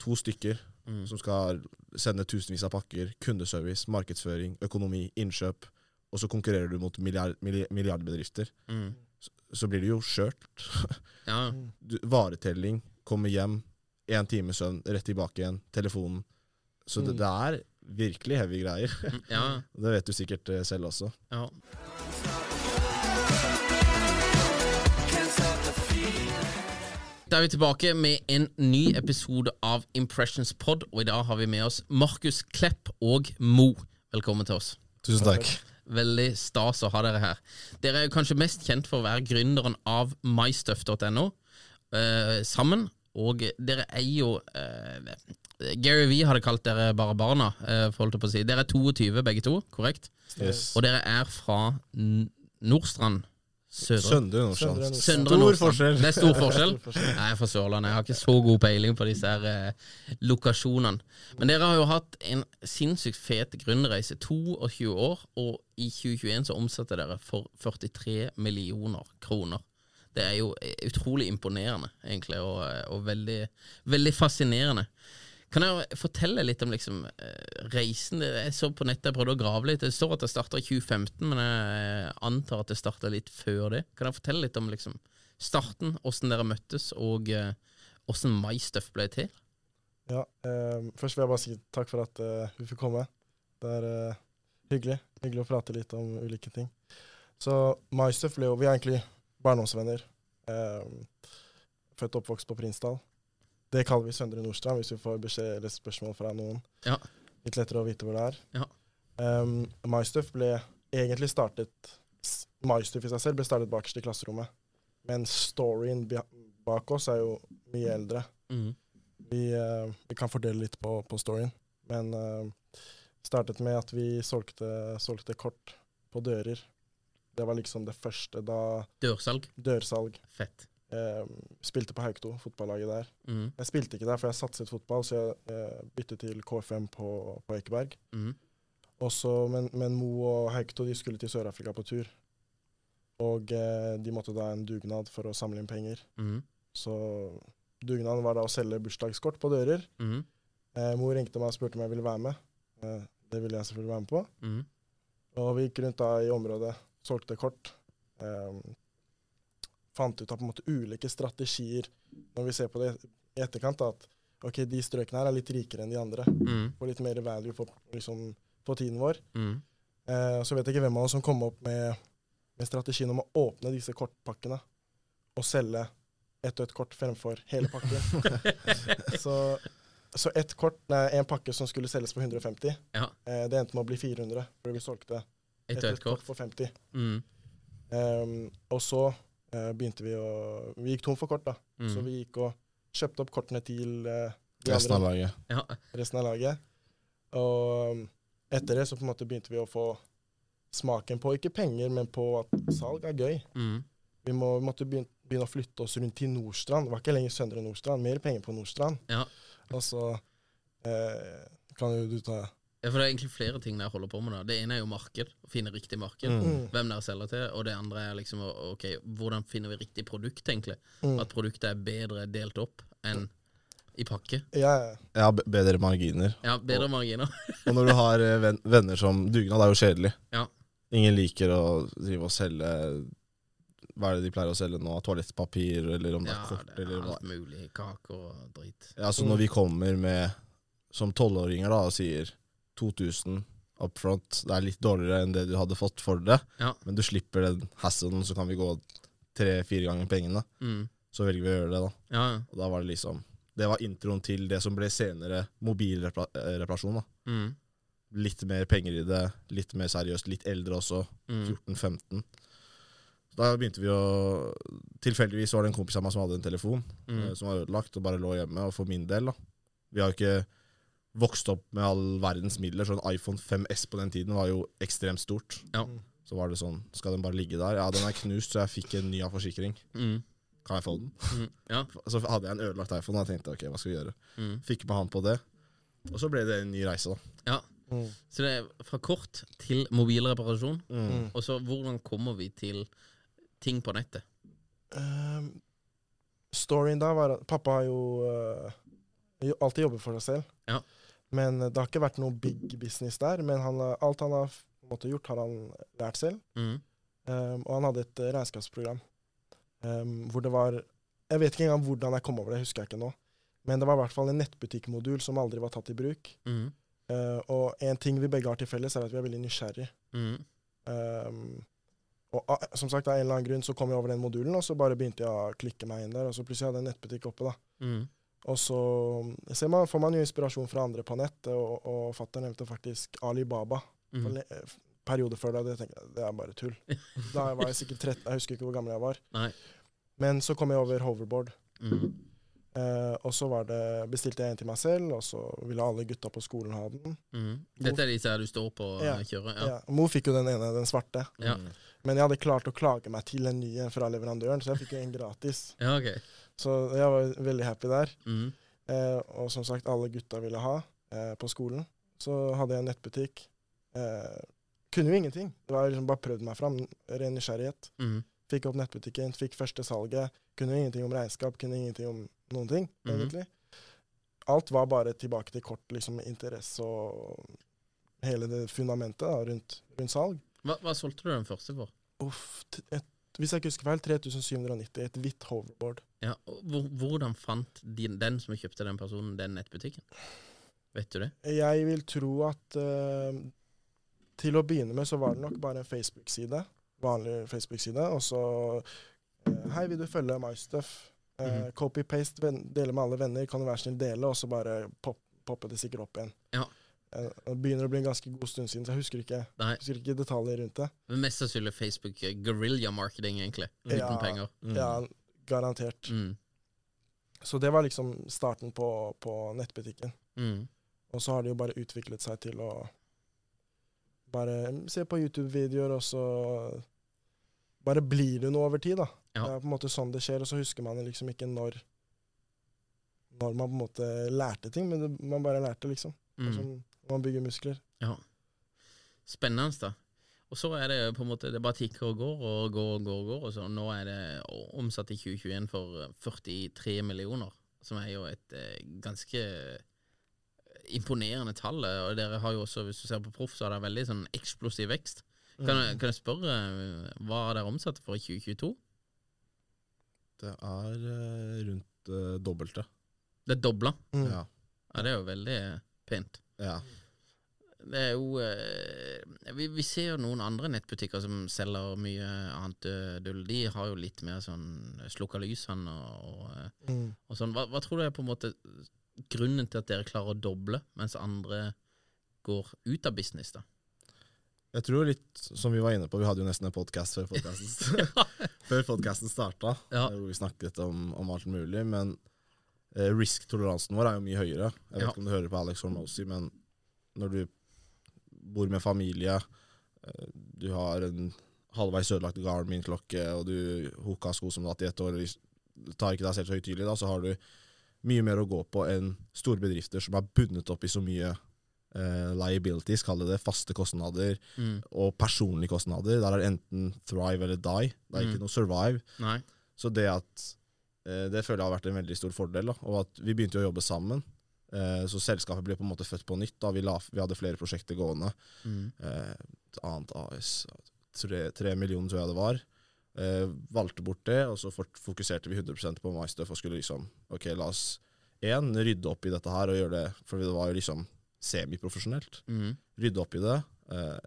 To stykker som skal sende tusenvis av pakker, kundeservice, markedsføring, økonomi, innkjøp, og så konkurrerer du mot milliard, milliardbedrifter, milliardbedrifter, så, så blir det jo skjørt. Ja. Du, varetelling, komme hjem, én time søvn, rett tilbake igjen, telefonen. Så det, det er virkelig heavy greier. ja. Det vet du sikkert eh, selv også. ja. Da er vi tilbake med en ny episode av Impressions Pod, og i dag har vi med oss Markus Klepp og Mo. Velkommen til oss. Tusen takk. Veldig stas å ha dere her. Dere er jo kanskje mest kjent for å være gründeren av mystuff.no eh, sammen, og dere er jo eh, Gary Vee hadde kalt dere bare barna, eh, holdt på å si. Dere er 22 begge to, korrekt? Yes. Og dere er fra Nordstrand? Søndre Nordstrand. Stor forskjell. Det er stor forskjell. Jeg er fra Sørlandet. Jeg har ikke så god peiling på disse her eh, lokasjonene. Men dere har jo hatt en sinnssykt fet gründerreise. 22 år, og i 2021 så omsatte dere for 43 millioner kroner. Det er jo eh, utrolig imponerende, egentlig, og, eh, og veldig, veldig fascinerende. Kan jeg fortelle litt om liksom, eh, reisen? Jeg så på nettet, jeg prøvde å grave litt. Det står at det starta i 2015, men jeg antar at det starta litt før det. Kan jeg fortelle litt om liksom, starten, åssen dere møttes, og åssen uh, MyStuff ble til? Ja, eh, først vil jeg bare si takk for at eh, vi fikk komme. Det er eh, hyggelig. Hyggelig å prate litt om ulike ting. Så MyStuff ble jo Vi er egentlig barndomsvenner. Eh, født og oppvokst på Prinsdal. Det kaller vi Søndre Nordstrand hvis vi får beskjed eller spørsmål fra noen. Ja. Litt lettere å vite hvor det er. Ja. Um, MyStuff ble egentlig startet MyStuff i seg selv ble startet bakerst i klasserommet. Men storyen bak oss er jo mye eldre. Mm. Vi, uh, vi kan fordele litt på, på storyen. Men uh, startet med at vi solgte, solgte kort på dører. Det var liksom det første da Dørsalg. dørsalg. Fett. Eh, spilte på Haukto, fotballaget der. Mm. Jeg spilte ikke der, for jeg satset fotball, så jeg eh, byttet til KFM på, på Ekeberg. Mm. Også, men, men Mo og Haukto de skulle til Sør-Afrika på tur. Og eh, de måtte da en dugnad for å samle inn penger. Mm. Så dugnaden var da å selge bursdagskort på dører. Mo Eh, mor ringte meg og spurte om jeg ville være med. Eh, det ville jeg selvfølgelig være med på. Mhm. Og vi gikk rundt da i området, solgte kort. Fant ut av på en måte ulike strategier når vi ser på det i etterkant. At ok, de strøkene her er litt rikere enn de andre. Får litt mer value for, liksom, på tiden vår. Mm. Eh, så vet jeg ikke hvem av oss som kom opp med, med strategien om å åpne disse kortpakkene og selge ett og ett kort fremfor hele pakken. så, så ett kort, nei, en pakke som skulle selges for 150, Ja. eh, det endte med å bli 400, fordi vi solgte Et ett og og et ett kort kort. for 50. Mm. Um, og så begynte vi å Vi gikk tom for kort, da. Mm. Så vi gikk og kjøpte opp kortene til eh, de Resten av laget. Ja. resten av laget. Og etter det så på en måte begynte vi å få smaken på, ikke penger, men på at salg er gøy. Mm. Vi, må, vi måtte begynne, begynne å flytte oss rundt til Nordstrand. Det var ikke lenger Søndre Nordstrand, mer penger på Nordstrand. Ja. Og så eh, kan jo du ta Ja, for det er egentlig flere ting jeg holder på med. da Det ene er jo marked, å finne riktig marked. Mm. Hvem dere selger til. Og det andre er liksom ok, hvordan finner vi riktig produkt, egentlig. Mm. At produktet er bedre delt opp enn i pakke. Ja, ja. Ja, bedre marginer. Ja, bedre marginer. Og når du har eh, venner som Dugnad er jo kjedelig. Ja. Ingen liker å drive og selge Hva er det de pleier å selge nå? Toalettpapir, eller om det Ja, er kort, Ja, det er eller alt mulig. Kaker og drit. Ja, så når vi kommer med som tolvåringer da og sier 2000 up front, det er litt dårligere enn det du hadde fått for det, Ja. men du slipper den hasselen, så kan vi gå tre-fire ganger pengene, Mm. så velger vi å gjøre det, da. Ja, ja. Og da var det liksom Det var introen til det som ble senere mobilreparasjon. da. Mm. Litt mer penger i det, litt mer seriøst, litt eldre også. Mm. 14-15. Da begynte vi å Tilfeldigvis var det en kompis av meg som hadde en telefon Mm. eh, som var ødelagt, og bare lå hjemme. Og for min del, da Vi har jo ikke vokst opp med all verdens midler, så en iPhone 5S på den tiden var jo ekstremt stort. Ja. Så var det sånn Skal den bare ligge der? Ja, den er knust, så jeg fikk en ny av forsikring. Mm. Kan jeg få den? Mm. Ja. Så hadde jeg en ødelagt iPhone, og jeg tenkte ok, hva skal vi gjøre? Mm. Fikk med han på det. Og så ble det en ny reise, da. ja. Mm. Så det er fra kort til mobilreparasjon. Mm. Og så hvordan kommer vi til ting på nettet? Um, storyen da var at pappa har jo uh, alltid jobbet for seg selv. Ja. Men det har ikke vært noe big business der. Men han, alt han har måte gjort, har han lært selv. Mm. Um, og han hadde et eh, regnskapsprogram um, hvor det var Jeg vet ikke engang hvordan jeg kom over det, husker jeg ikke nå. Men det var i hvert fall en nettbutikkmodul som aldri var tatt i bruk. Mm. Uh, og en ting vi begge har til felles, er at vi er veldig nysgjerrig. Mm. Um, og uh, som sagt, av en eller annen grunn så kom jeg over den modulen, og så bare begynte jeg å klikke meg inn der. Og så plutselig hadde jeg en nettbutikk oppe, da. Mm. Og så ser man, får man jo inspirasjon fra andre på nett, og, og fatter'n nevnte faktisk Alibaba. Mm. For eh, periode før det, det tenkte jeg, det er bare tull. Da var jeg sikkert 13, jeg husker ikke hvor gammel jeg var. Nei. Men så kom jeg over hoverboard. Mm. Eh, og så var det, bestilte jeg en til meg selv, og så ville alle gutta på skolen ha den. Mm. Dette er disse her du står på og Ja. kjører? Ja. Ja. og Mo fikk jo den ene, den svarte. Ja. Men jeg hadde klart å klage meg til en ny en fra leverandøren, så jeg fikk jo en gratis. ja, ok. Så jeg var veldig happy der. Mm. Eh, og som sagt, alle gutta ville ha eh, på skolen. Så hadde jeg en nettbutikk. Eh, kunne jo ingenting. Det var liksom bare prøvd meg fram. Ren nysgjerrighet. Mm. Fikk opp nettbutikken, fikk første salget. Kunne ingenting om regnskap, kunne ingenting om noen ting, Mhm. egentlig. Alt var bare tilbake til kort liksom, interesse og hele det fundamentet da, rundt, rundt salg. Hva, hva solgte du den første for? Uff, et, hvis jeg ikke husker feil, 3790. Et hvitt hoverboard. Ja, og hvordan fant din, den som kjøpte den personen, den nettbutikken? Vet du det? Jeg vil tro at uh, til å begynne med så var det nok bare en Facebook-side. Vanlig Facebook-side. Og så uh, Hei, vil du følge MyStuff? Uh, Mhm. Copy-paste, dele med alle venner. Kan du være snill dele? Og så bare pop, poppe det sikkert opp igjen. Ja. Eh, det begynner å bli en ganske god stund siden, så jeg husker ikke, husker ikke detaljer rundt det. Men Mest sannsynlig Facebook eh, guerrilla marketing, egentlig. Uten Ja. penger. Ja, garantert. Mm. Så det var liksom starten på, på nettbutikken. Mm. Og så har det jo bare utviklet seg til å bare se på YouTube-videoer, og så bare blir det noe over tid, da. Ja. Det er på en måte sånn det skjer, og så husker man liksom ikke når når man på en måte lærte ting, men det, man bare lærte, liksom. Mm. Sånn, man bygger muskler. Ja. Spennende, da. Og så er det på en måte Det bare tikker og går og går og går. og går og så Nå er det omsatt i 2021 for eh, 43 millioner, som er jo et eh, ganske imponerende tall. Og dere har jo også, hvis du ser på Proff, så har dere veldig sånn eksplosiv vekst. Kan, jeg, kan jeg spørre eh, hva er dere omsatt for i 2022? Det er eh, rundt uh, dobbelte. Det er dobla. Mm. Ja. Ja, det er jo veldig pent. ja. Det er jo eh, vi, vi ser jo noen andre nettbutikker som selger mye annet eh, dull. De har jo litt mer sånn slukka lysene og, og, eh, Mm. og sånn. Hva, hva tror du er på en måte grunnen til at dere klarer å doble, mens andre går ut av business, da? Jeg tror litt som vi var inne på, vi hadde jo nesten en podkast før podcasten Før podcasten starta, Ja. hvor vi snakket om, om alt mulig. Men eh, risk-toleransen vår er jo mye høyere. Jeg vet Ja. ikke om du hører på Alex Hormozy, men når du bor med familie, eh, du har en halvveis ødelagt Garmin-klokke, og du hooka sko som hatt i ett år, tar ikke deg selv så høytidelig, da, så har du mye mer å gå på enn store bedrifter som er bundet opp i så mye eh, liabilities, kall det det, faste kostnader, Mm. og personlige kostnader. Der er det enten thrive eller die. Det er Mm. ikke noe survive. Nei. Så det at eh, Det føler jeg har vært en veldig stor fordel. Da. Og at vi begynte å jobbe sammen. Eh, så selskapet ble på en måte født på nytt. da Vi, la, vi hadde flere prosjekter gående. Mm. Eh, et annet AS tre, tre millioner, tror jeg det var. Eh, valgte bort det, og så fokuserte vi 100% på MyStuff og skulle liksom Ok, la oss én rydde opp i dette her og gjøre det For det var jo liksom semiprofesjonelt. Mm. Rydde opp i det, eh,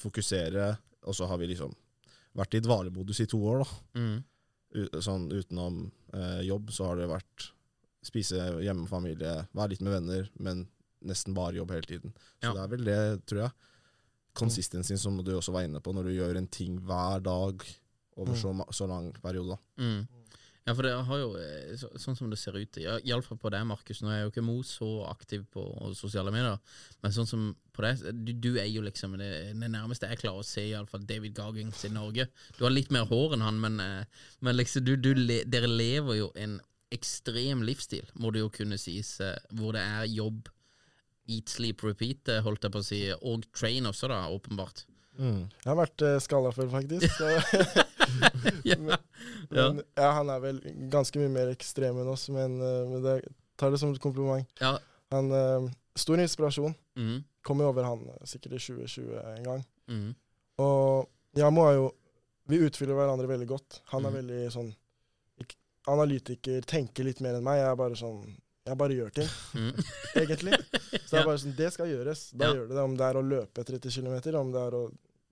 fokusere, og så har vi liksom vært i dvalemodus i to år, da. Mm. Sånn utenom eh, jobb så har det vært spise hjemme med familie, være litt med venner, men nesten bare jobb hele tiden. Så Ja. det er vel det, tror jeg. Consistency som du også var inne på, når du gjør en ting hver dag over Mm. så, så lang periode. Mm. Ja, for det har jo, eh, så, sånn som det ser ut, iallfall på deg, Markus, nå er jeg jo ikke Mo så aktiv på sosiale medier, men sånn som på deg, du, du er jo liksom det, det nærmeste jeg klarer å se iallfall David Goggins i Norge. Du har litt mer hår enn han, men, eh, men liksom du, du, dere lever jo en ekstrem livsstil, må det jo kunne sies, eh, hvor det er jobb, eat, sleep, repeat, eh, holdt jeg på å si, og train også, da, åpenbart. Jeg har vært uh, skalla før, faktisk. Så. Ja. men men ja, han er vel ganske mye mer ekstrem enn oss, men, uh, men det tar det som et kompliment. Ja. Han uh, Stor inspirasjon. Mm, Kom jo over han sikkert i 2020 en gang. mm, Og jeg må jo Vi utfyller hverandre veldig godt. Han er Mhm. veldig sånn analytiker, tenker litt mer enn meg. Jeg er bare sånn Jeg bare gjør ting, mm. egentlig. Så det er bare sånn Det skal gjøres. Da Ja. gjør du det. Om det er å løpe 30 km, om det er å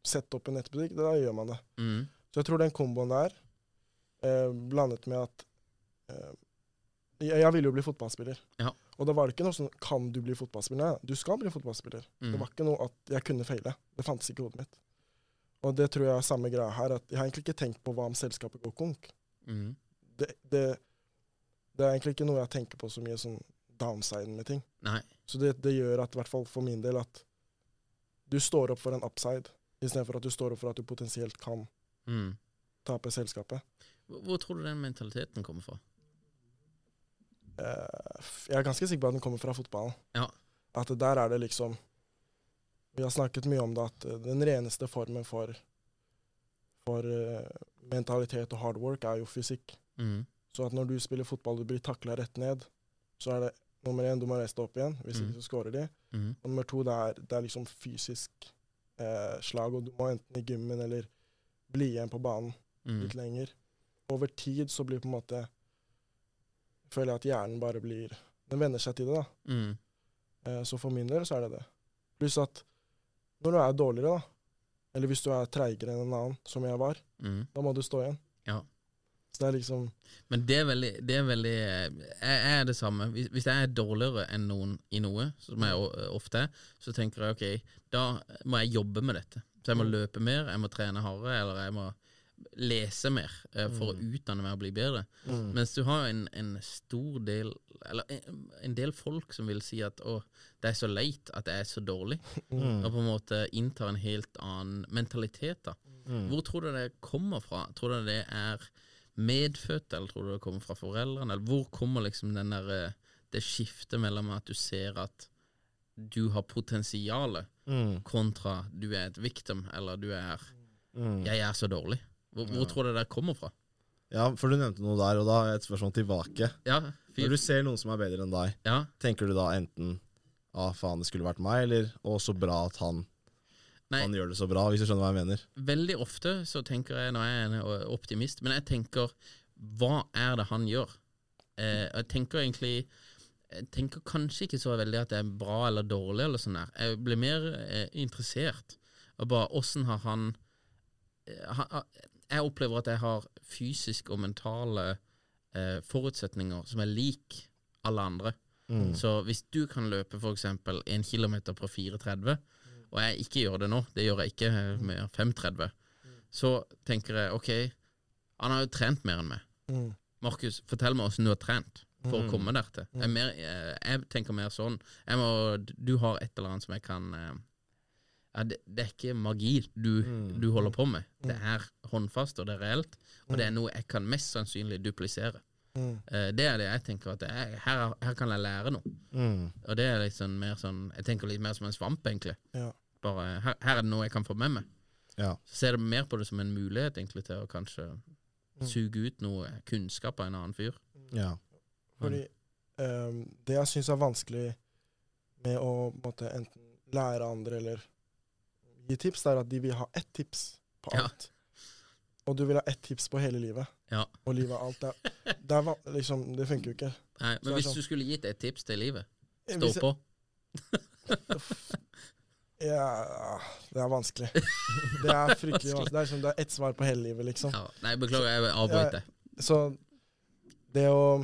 sette opp en nettbutikk, da gjør man det. Mm. Så jeg tror den komboen der, eh, blandet med at eh, jeg, jeg ville jo bli fotballspiller. Ja. Og da var det ikke noe sånn 'kan du bli fotballspiller'? Nei, du skal bli fotballspiller. Mm. Det var ikke noe at jeg kunne feile. Det fantes ikke i hodet mitt. Og det tror jeg er samme greia her. at Jeg har egentlig ikke tenkt på hva om selskapet går konk. Mm. Det, det, det er egentlig ikke noe jeg tenker på så mye sånn downsiden med ting. Nei. Så det, det gjør at, i hvert fall for min del, at du står opp for en upside, istedenfor at du står opp for at du potensielt kan Mm. tape selskapet. Hvor, tror du den mentaliteten kommer fra? Eh, jeg er ganske sikker på at den kommer fra fotballen. Ja. At der er det liksom Vi har snakket mye om det, at eh, den reneste formen for, for eh, mentalitet og hard work er jo fysikk. Mm. Så at når du spiller fotball du blir takla rett ned, så er det nummer én, du må reise deg opp igjen. Hvis Mm. ikke så scorer de. Mm. Og nummer to, det er, det er liksom fysisk eh, slag, og du må enten i gymmen eller bli igjen på banen Mm. litt lenger. Over tid så blir på en måte Føler jeg at hjernen bare blir Den venner seg til det, da. Mm. Eh, så for min del så er det det. Pluss at når du er dårligere, da, eller hvis du er treigere enn en annen, som jeg var, Mm. da må du stå igjen. Så det er liksom Men det er veldig, det er veldig Jeg er det samme. Hvis, hvis jeg er dårligere enn noen i noe, som jeg ofte er, så tenker jeg ok, da må jeg jobbe med dette. Så jeg må Mm. løpe mer, jeg må trene hardere, eller jeg må lese mer eh, for Mm. å utdanne meg og bli bedre. Mens du har en, en stor del Eller en, en del folk som vil si at å, det er så leit at jeg er så dårlig, Mm. og på en måte inntar en helt annen mentalitet. da. Mm. Hvor tror du det kommer fra? Tror du det er medfødt, eller tror du det kommer fra foreldrene? Eller hvor kommer liksom den der, eh, det skiftet mellom at du ser at du har potensialet, Mm. kontra du er et victim, eller du er Mm. 'jeg er så dårlig'? Hvor, hvor Ja. tror du det der kommer fra? Ja, for du nevnte noe der, og da har jeg et spørsmål tilbake. Ja, Når du ser noen som er bedre enn deg, Ja. tenker du da enten ah, faen, det skulle vært meg, eller å, så bra at han, Nei. han gjør det så bra, hvis du skjønner hva jeg mener? Veldig ofte så tenker jeg, når jeg er en optimist, men jeg tenker hva er det han gjør? Eh, jeg tenker egentlig Jeg tenker kanskje ikke så veldig at det er bra eller dårlig, eller sånn der. Jeg blir mer eh, interessert Og bare åssen har han eh, ha- Jeg opplever at jeg har fysiske og mentale eh, forutsetninger som er lik alle andre. Mm. Så hvis du kan løpe f.eks. en kilometer på 4,30, og jeg ikke gjør det nå, det gjør jeg ikke eh, med 5,30, så tenker jeg ok, han har jo trent mer enn meg. mm. Markus, fortell meg åssen du har trent for Mm. å komme der til. Jeg, er mer, jeg, jeg tenker mer sånn må, Du har et eller annet som jeg kan eh, ja, det, det er ikke magi du, Mm. du holder på med. Det er håndfast, og det er reelt, og det er noe jeg kan mest sannsynlig duplisere. Mm. Eh, det er det jeg tenker at er, her, her kan jeg lære noe. Mm. Og det er liksom mer sånn Jeg tenker litt mer som en svamp, egentlig. Ja. Bare, her, her er det noe jeg kan få med meg. Ja. Så ser jeg mer på det som en mulighet egentlig til å kanskje Mm. suge ut noe kunnskap av en annen fyr. ja. Fordi um, det jeg syns er vanskelig med å en måte, enten lære andre eller gi tips, det er at de vil ha ett tips på Ja. Og du vil ha ett tips på hele livet. Ja. Og livet er alt. Det, det, er, liksom, det funker jo ikke. Nei, men hvis sånn- du skulle gitt et tips til livet, stå jeg- på. Ja, det er vanskelig. Det er fryktelig vanskelig. Det er, liksom, det er ett svar på hele livet, liksom. Ja, nei, beklager, jeg avbryter. Ja, Så det å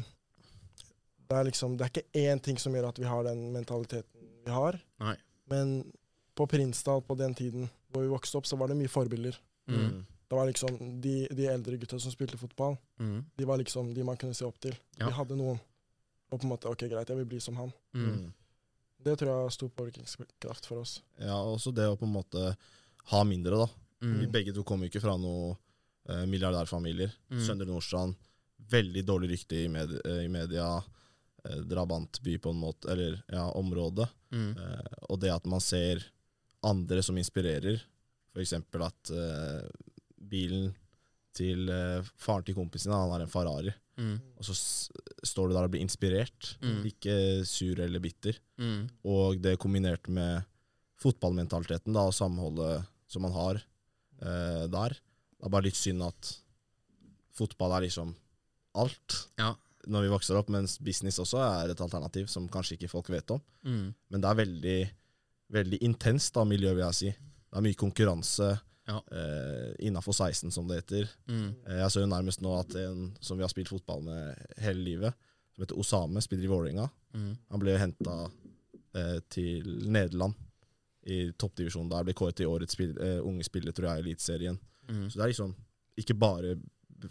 Det er liksom Det er ikke én ting som gjør at vi har den mentaliteten vi har. Nei. Men på Prinsdal på den tiden hvor vi vokste opp, så var det mye forbilder. Mm. Det var liksom De, de eldre gutta som spilte fotball, Mm. de var liksom de man kunne se opp til. Ja. De hadde noen. Og på en måte OK, greit, jeg vil bli som han. Mm. Det tror jeg har stor påvirkningskraft for oss. ja, også det å på en måte ha mindre, da. Vi Mm. begge to kommer ikke fra noen eh, milliardærfamilier. Mm. Søndre Nordstrand, veldig dårlig rykte i, med, eh, i media. Eh, drabantby på en måte, eller ja, område. Mm. Eh, og det at man ser andre som inspirerer. F.eks. at eh, bilen til uh, faren til kompisen han har en Ferrari. Mm. Og så står du der og blir inspirert, Mm. ikke sur eller bitter. Mm. Og det kombinert med fotballmentaliteten da, og samholdet som man har uh, der. Det er bare litt synd at fotball er liksom alt Ja. når vi vokser opp, mens business også er et alternativ som kanskje ikke folk vet om. Mm. Men det er veldig, veldig intenst da, miljø, vil jeg si. Det er mye konkurranse Ja. eh, innafor 16, som det heter. Mm. Eh, jeg så jo nærmest nå at en som vi har spilt fotball med hele livet, som heter Osame, spiller i Vålerenga. Mm. Han ble henta eh, til Nederland i toppdivisjonen der. Ble kåret til årets spil, eh, unge spiller, tror jeg, i Eliteserien. Mm. Så det er liksom ikke bare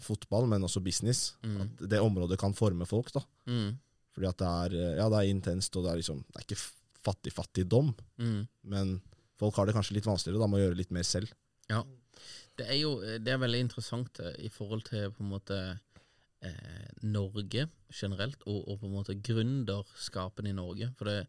fotball, men også business. Mm. At det området kan forme folk. da. Mm. Fordi at det er, eh, ja, det er intenst, og det er liksom Det er ikke fattig-fattigdom, Mm. men folk har det kanskje litt vanskeligere da med å gjøre litt mer selv. Ja. Det er jo det er veldig interessant eh, i forhold til på en måte eh, Norge generelt, og, og på en måte gründerskapen i Norge. For det,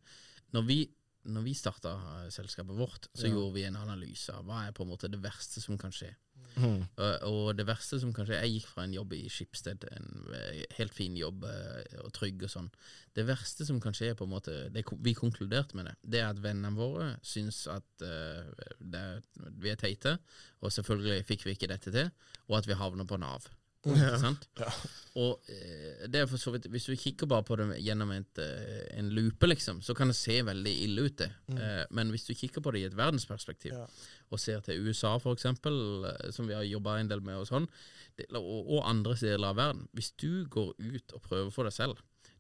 når vi når vi starta selskapet vårt, så Ja. gjorde vi en analyse av hva er på en måte det verste som kan skje. Og, og det verste som kanskje Jeg gikk fra en jobb i Skipsted, en eh, helt fin jobb eh, og trygg og sånn. Det verste som kan skje, på en måte det, Vi konkluderte med det. Det er at vennene våre syns at uh, det, vi er teite, og selvfølgelig fikk vi ikke dette til, og at vi havner på Nav. Sant? Ja. Og eh, det er for så vidt Hvis du kikker bare på det gjennom et, eh, en lupe, liksom, så kan det se veldig ille ut, det. Mm. men hvis du kikker på det i et verdensperspektiv, Ja. og ser til USA eh, som vi har jobba en del med og sånn, og, andre deler av verden Hvis du går ut og prøver for deg selv,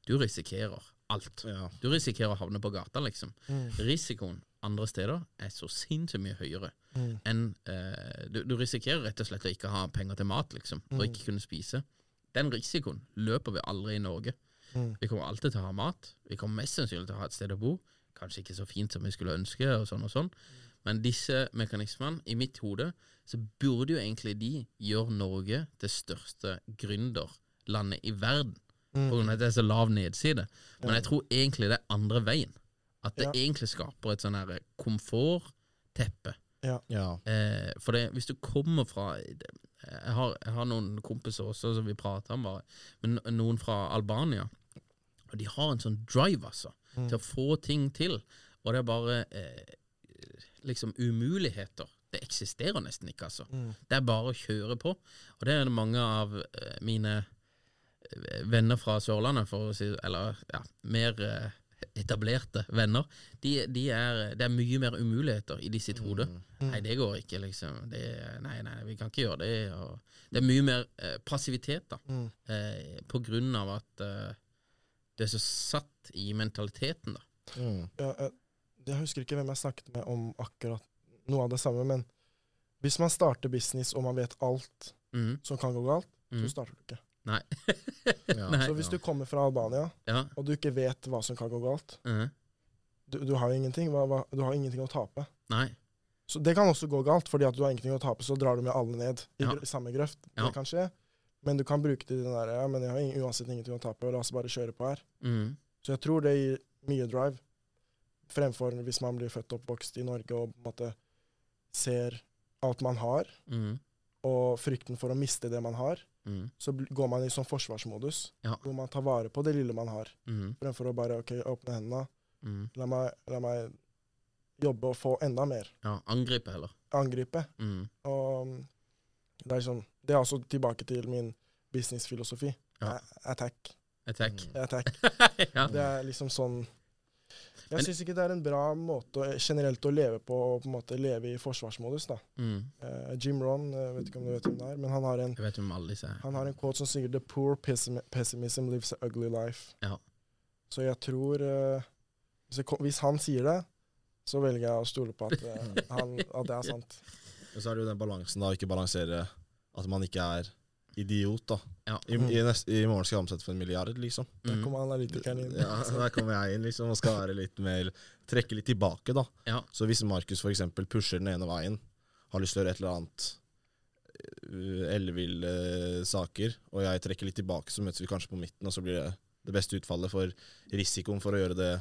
du risikerer alt. Ja. Du risikerer å havne på gata, liksom. Risikoen andre steder er så sinnssykt mye høyere Mm. enn eh, du, du risikerer rett og slett å ikke ha penger til mat, liksom, og ikke kunne spise. Den risikoen løper vi aldri i Norge. Mm. Vi kommer alltid til å ha mat. Vi kommer mest sannsynlig til å ha et sted å bo. Kanskje ikke så fint som vi skulle ønske, og sånn og sånn. Men disse mekanismene, i mitt hode, så burde jo egentlig de gjøre Norge til største gründerlandet i verden. Mm. På grunn av at det er så lav nedside. Men jeg tror egentlig det er andre veien. At det Ja. egentlig skaper et sånn komfortteppe. Ja. Ja. Eh, for det, hvis du kommer fra jeg har, jeg har noen kompiser også som vi prater om, bare, men noen fra Albania. Og de har en sånn drive, altså, til å få ting til. Og det er bare eh, liksom umuligheter. Det eksisterer nesten ikke, altså. Det er bare å kjøre på. Og det er det mange av eh, mine eh, venner fra Sørlandet, for å si Eller ja, mer eh, etablerte venner. De, de er, det er mye mer umuligheter i de sitt hode. Nei, det går ikke, liksom. Det, nei, nei, vi kan ikke gjøre det. Og det er mye mer eh, passivitet, da. Eh, på grunn av at eh, det er så satt i mentaliteten, da. Mm. Ja, jeg, jeg husker ikke hvem jeg snakket med om akkurat noe av det samme, men hvis man starter business og man vet alt mm. som kan gå galt, så starter du ikke. Nei. Ja. Nei. Så hvis du kommer fra Albania, Ja. og du ikke vet hva som kan gå galt, mhm. du, du har ingenting, hva, hva, du har ingenting å tape. Nei. Så det kan også gå galt, fordi at du har ingenting å tape, så drar du med alle ned i, Ja. samme grøft. Det kan skje. Men du kan bruke det i den der Ja, men jeg har ingen, uansett ingenting å tape, la oss bare kjøre på her. Mm. Så jeg tror det gir mye drive, fremfor hvis man blir født og oppvokst i Norge og på en måte ser alt man har, Mm. og frykten for å miste det man har, Mm. så går man i sånn forsvarsmodus, Ja. hvor man tar vare på det lille man har, Mm. fremfor å bare OK, åpne hendene, Mm. la meg, la meg jobbe og få enda mer. Ja, angripe heller. Angripe. Mm. Og det er sånn Det er også tilbake til min businessfilosofi. Ja. Attack. Attack. Attack. ja. Det er liksom sånn Jeg syns ikke det er en bra måte generelt å leve på, å på en måte leve i forsvarsmodus. da. Mm. Uh, Jim Ron, jeg vet ikke om du vet hvem det er, men han har en, Jeg vet hvem alle disse er. han har en quote som sier 'The poor pessimism lives an ugly life'. Ja. Så jeg tror uh, hvis, jeg, hvis han sier det, så velger jeg å stole på at, eh, han, at det er sant. Og så er det jo den balansen da, ikke balansere at man ikke er idiot, da. Ja. I, i, nest, I morgen skal jeg omsette for en milliard, liksom. Der Mm. kommer analytikeren inn. Ja, Der kommer jeg inn liksom og skal være litt mer trekke litt tilbake, da. Ja. Så hvis Markus f.eks. pusher den ene veien, har lyst til å gjøre et eller annet uh, elleville saker, og jeg trekker litt tilbake, så møtes vi kanskje på midten, og så blir det det beste utfallet. For risikoen for å gjøre det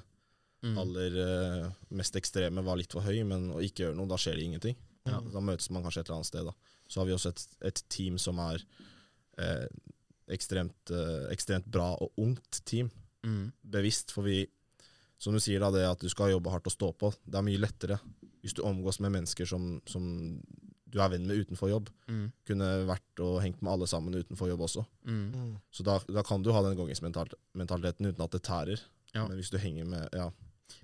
Mm. aller uh, mest ekstreme var litt for høy, men å ikke gjøre noe, da skjer det ingenting. Ja. Da møtes man kanskje et eller annet sted. da. Så har vi også et, et team som er eh, ekstremt, eh, ekstremt bra og ungt team. Mm. Bevisst, for vi Som du sier, da, det at du skal jobbe hardt og stå på, det er mye lettere hvis du omgås med mennesker som, som du er venn med utenfor jobb. Mm. Kunne vært og hengt med alle sammen utenfor jobb også. Mm. Mm. Så da, da kan du ha den gongingsmentaliteten uten at det tærer. Ja. Men hvis du henger med Ja.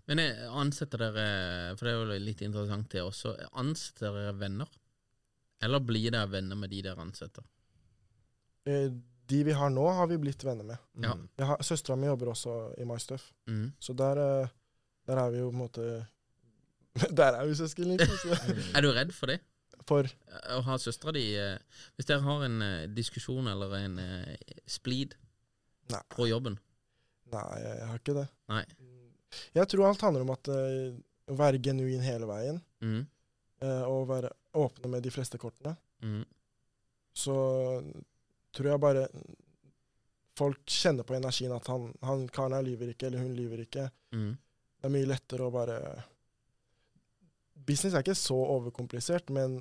Men ansetter dere, for det er jo litt interessant det også, ansetter dere venner? Eller blir dere venner med de dere ansetter? Eh, de vi har nå, har vi blitt venner med. Ja. Mm. Har- Søstera mi jobber også i MyStuff, Mm. så der, eh, der er vi jo på en måte Der er vi søsken, liksom. Er du redd for det? For Eh, Å ha søstera di Hvis dere har en diskusjon eller en splid Nei, på jobben nei, jeg har ikke det. Nei. Jeg tror alt handler om at å være genuin hele veien, mm. eh, og være åpne med de fleste kortene. Mm. Så tror jeg bare folk kjenner på energien at han, han karen her lyver ikke, eller hun lyver ikke. Mm. Det er mye lettere å bare Business er ikke så overkomplisert, men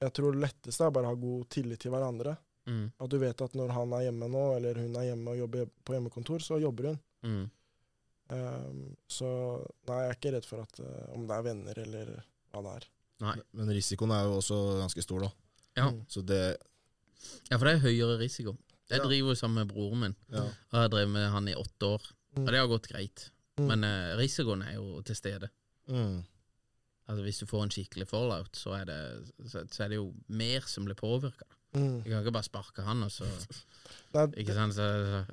jeg tror det letteste er bare å ha god tillit til hverandre. Mm. At du vet at når han er hjemme nå, eller hun er hjemme og jobber på hjemmekontor, så jobber hun. Mm. Um, så nei, jeg er ikke redd for at uh, om det er venner eller hva det er. Nei. Men risikoen er jo også ganske stor, da. Ja. Mm. Så det ja, for det er høyere risiko. Jeg Ja. driver jo sammen med broren min, Ja. og jeg har drevet med han i åtte år. Mm. Og det har gått greit. Mm. Men eh, risikoen er jo til stede. Mm. Altså Hvis du får en skikkelig fallout, så er det, så, så er det jo mer som blir påvirka. Mm. Jeg kan ikke bare sparke han, og så Ikke sant? Så,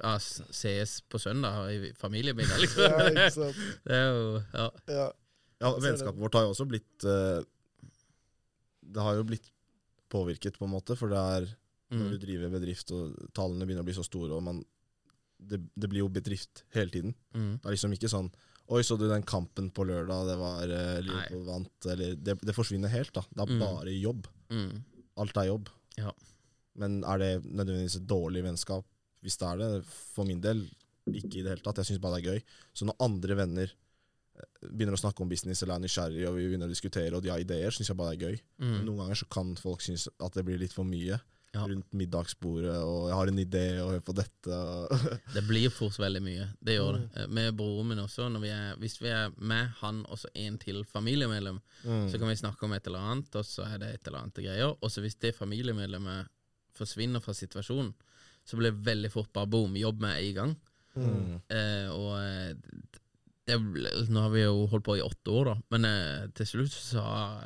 ja, s- ses på søndag i familiemiddag, liksom. ja, ikke sant. Det er jo Ja. Ja. Ja, vennskapet vårt har jo også blitt uh, Det har jo blitt påvirket, på en måte, for det er når du Mm. driver bedrift og tallene begynner å bli så store, og man det, det blir jo bedrift hele tiden. Mm. Det er liksom ikke sånn Oi, så du den kampen på lørdag, det var uh, Liverpool vant, eller det, det forsvinner helt, da. Det er Mm. bare jobb. Mm. Alt er jobb. Ja. Men er det nødvendigvis et dårlig vennskap? Hvis det er det, for min del, ikke i det hele tatt. Jeg syns bare det er gøy. Så når andre venner eh, begynner å snakke om business eller er nysgjerrig, og vi begynner å diskutere, og de har ideer, syns jeg bare det er gøy. Mm. Noen ganger så kan folk synes at det blir litt for mye Ja. rundt middagsbordet, og jeg har en idé, og hør på dette. Det blir fort veldig mye. Det gjør det. Mm. Eh, Med broren min også. Vi er, hvis vi er med han og så en til familiemedlem, Mm. så kan vi snakke om et eller annet, og så er det et eller annet greier. Og så hvis det familiemedlemmet forsvinner fra situasjonen, så blir det veldig fort bare boom, jobb med en gang. Mm. Eh, og eh, det, ble- Nå har vi jo holdt på i åtte år, da, men eh, til slutt så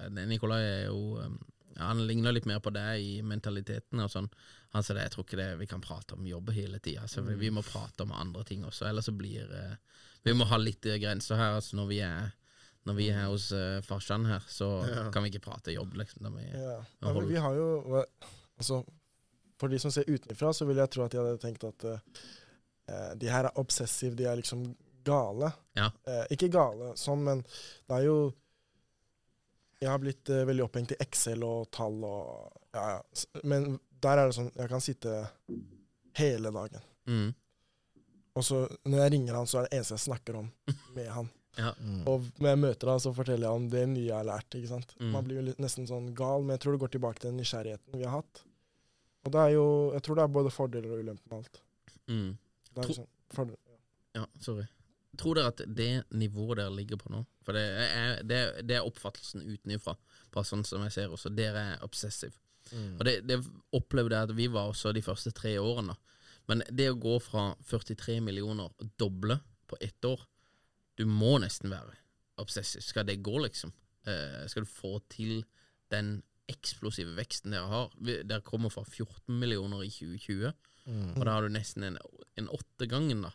Nikolai er jo eh, Han ligner litt mer på deg i mentaliteten og sånn. Han sa det, jeg tror ikke det vi kan prate om jobb hele tida. Altså, vi, vi må prate om andre ting også, ellers så blir eh, Vi må ha litt eh, grenser her. Altså, når vi er når vi er hos uh, farsan her, så Ja. kan vi ikke prate jobb, liksom. Vi, Ja. Ja, vi har jo altså, For de som ser utenfra, så vil jeg tro at de hadde tenkt at eh, eh, de her er obsessive, de er liksom gale. Ja. Eh, ikke gale sånn, men det er jo jeg har blitt uh, veldig opphengt i Excel og tall og ja, ja. Men der er det sånn Jeg kan sitte hele dagen. Mm. Og så når jeg ringer han, så er det eneste jeg snakker om med han. Ja. Mm. Og når jeg møter han, så forteller jeg om det nye jeg har lært. ikke sant? Mm. Man blir jo nesten sånn gal, men jeg tror det går tilbake til den nysgjerrigheten vi har hatt. Og det er jo Jeg tror det er både fordeler og ulemper med alt. Mm. Det er jo sånn, fordel, Ja, sorry. Tror dere at det nivået dere ligger på nå For det er, det er, det er oppfattelsen utenfra, bare sånn som jeg ser også. Dere er obsessive. Mm. Og det, det opplevde jeg at vi var også de første tre årene. Men det å gå fra 43 millioner og doble på ett år Du må nesten være obsessiv. Skal det gå, liksom? Eh, skal du få til den eksplosive veksten dere har? Dere kommer fra 14 millioner i 2020, Mm. og da har du nesten en, en åttegangen da,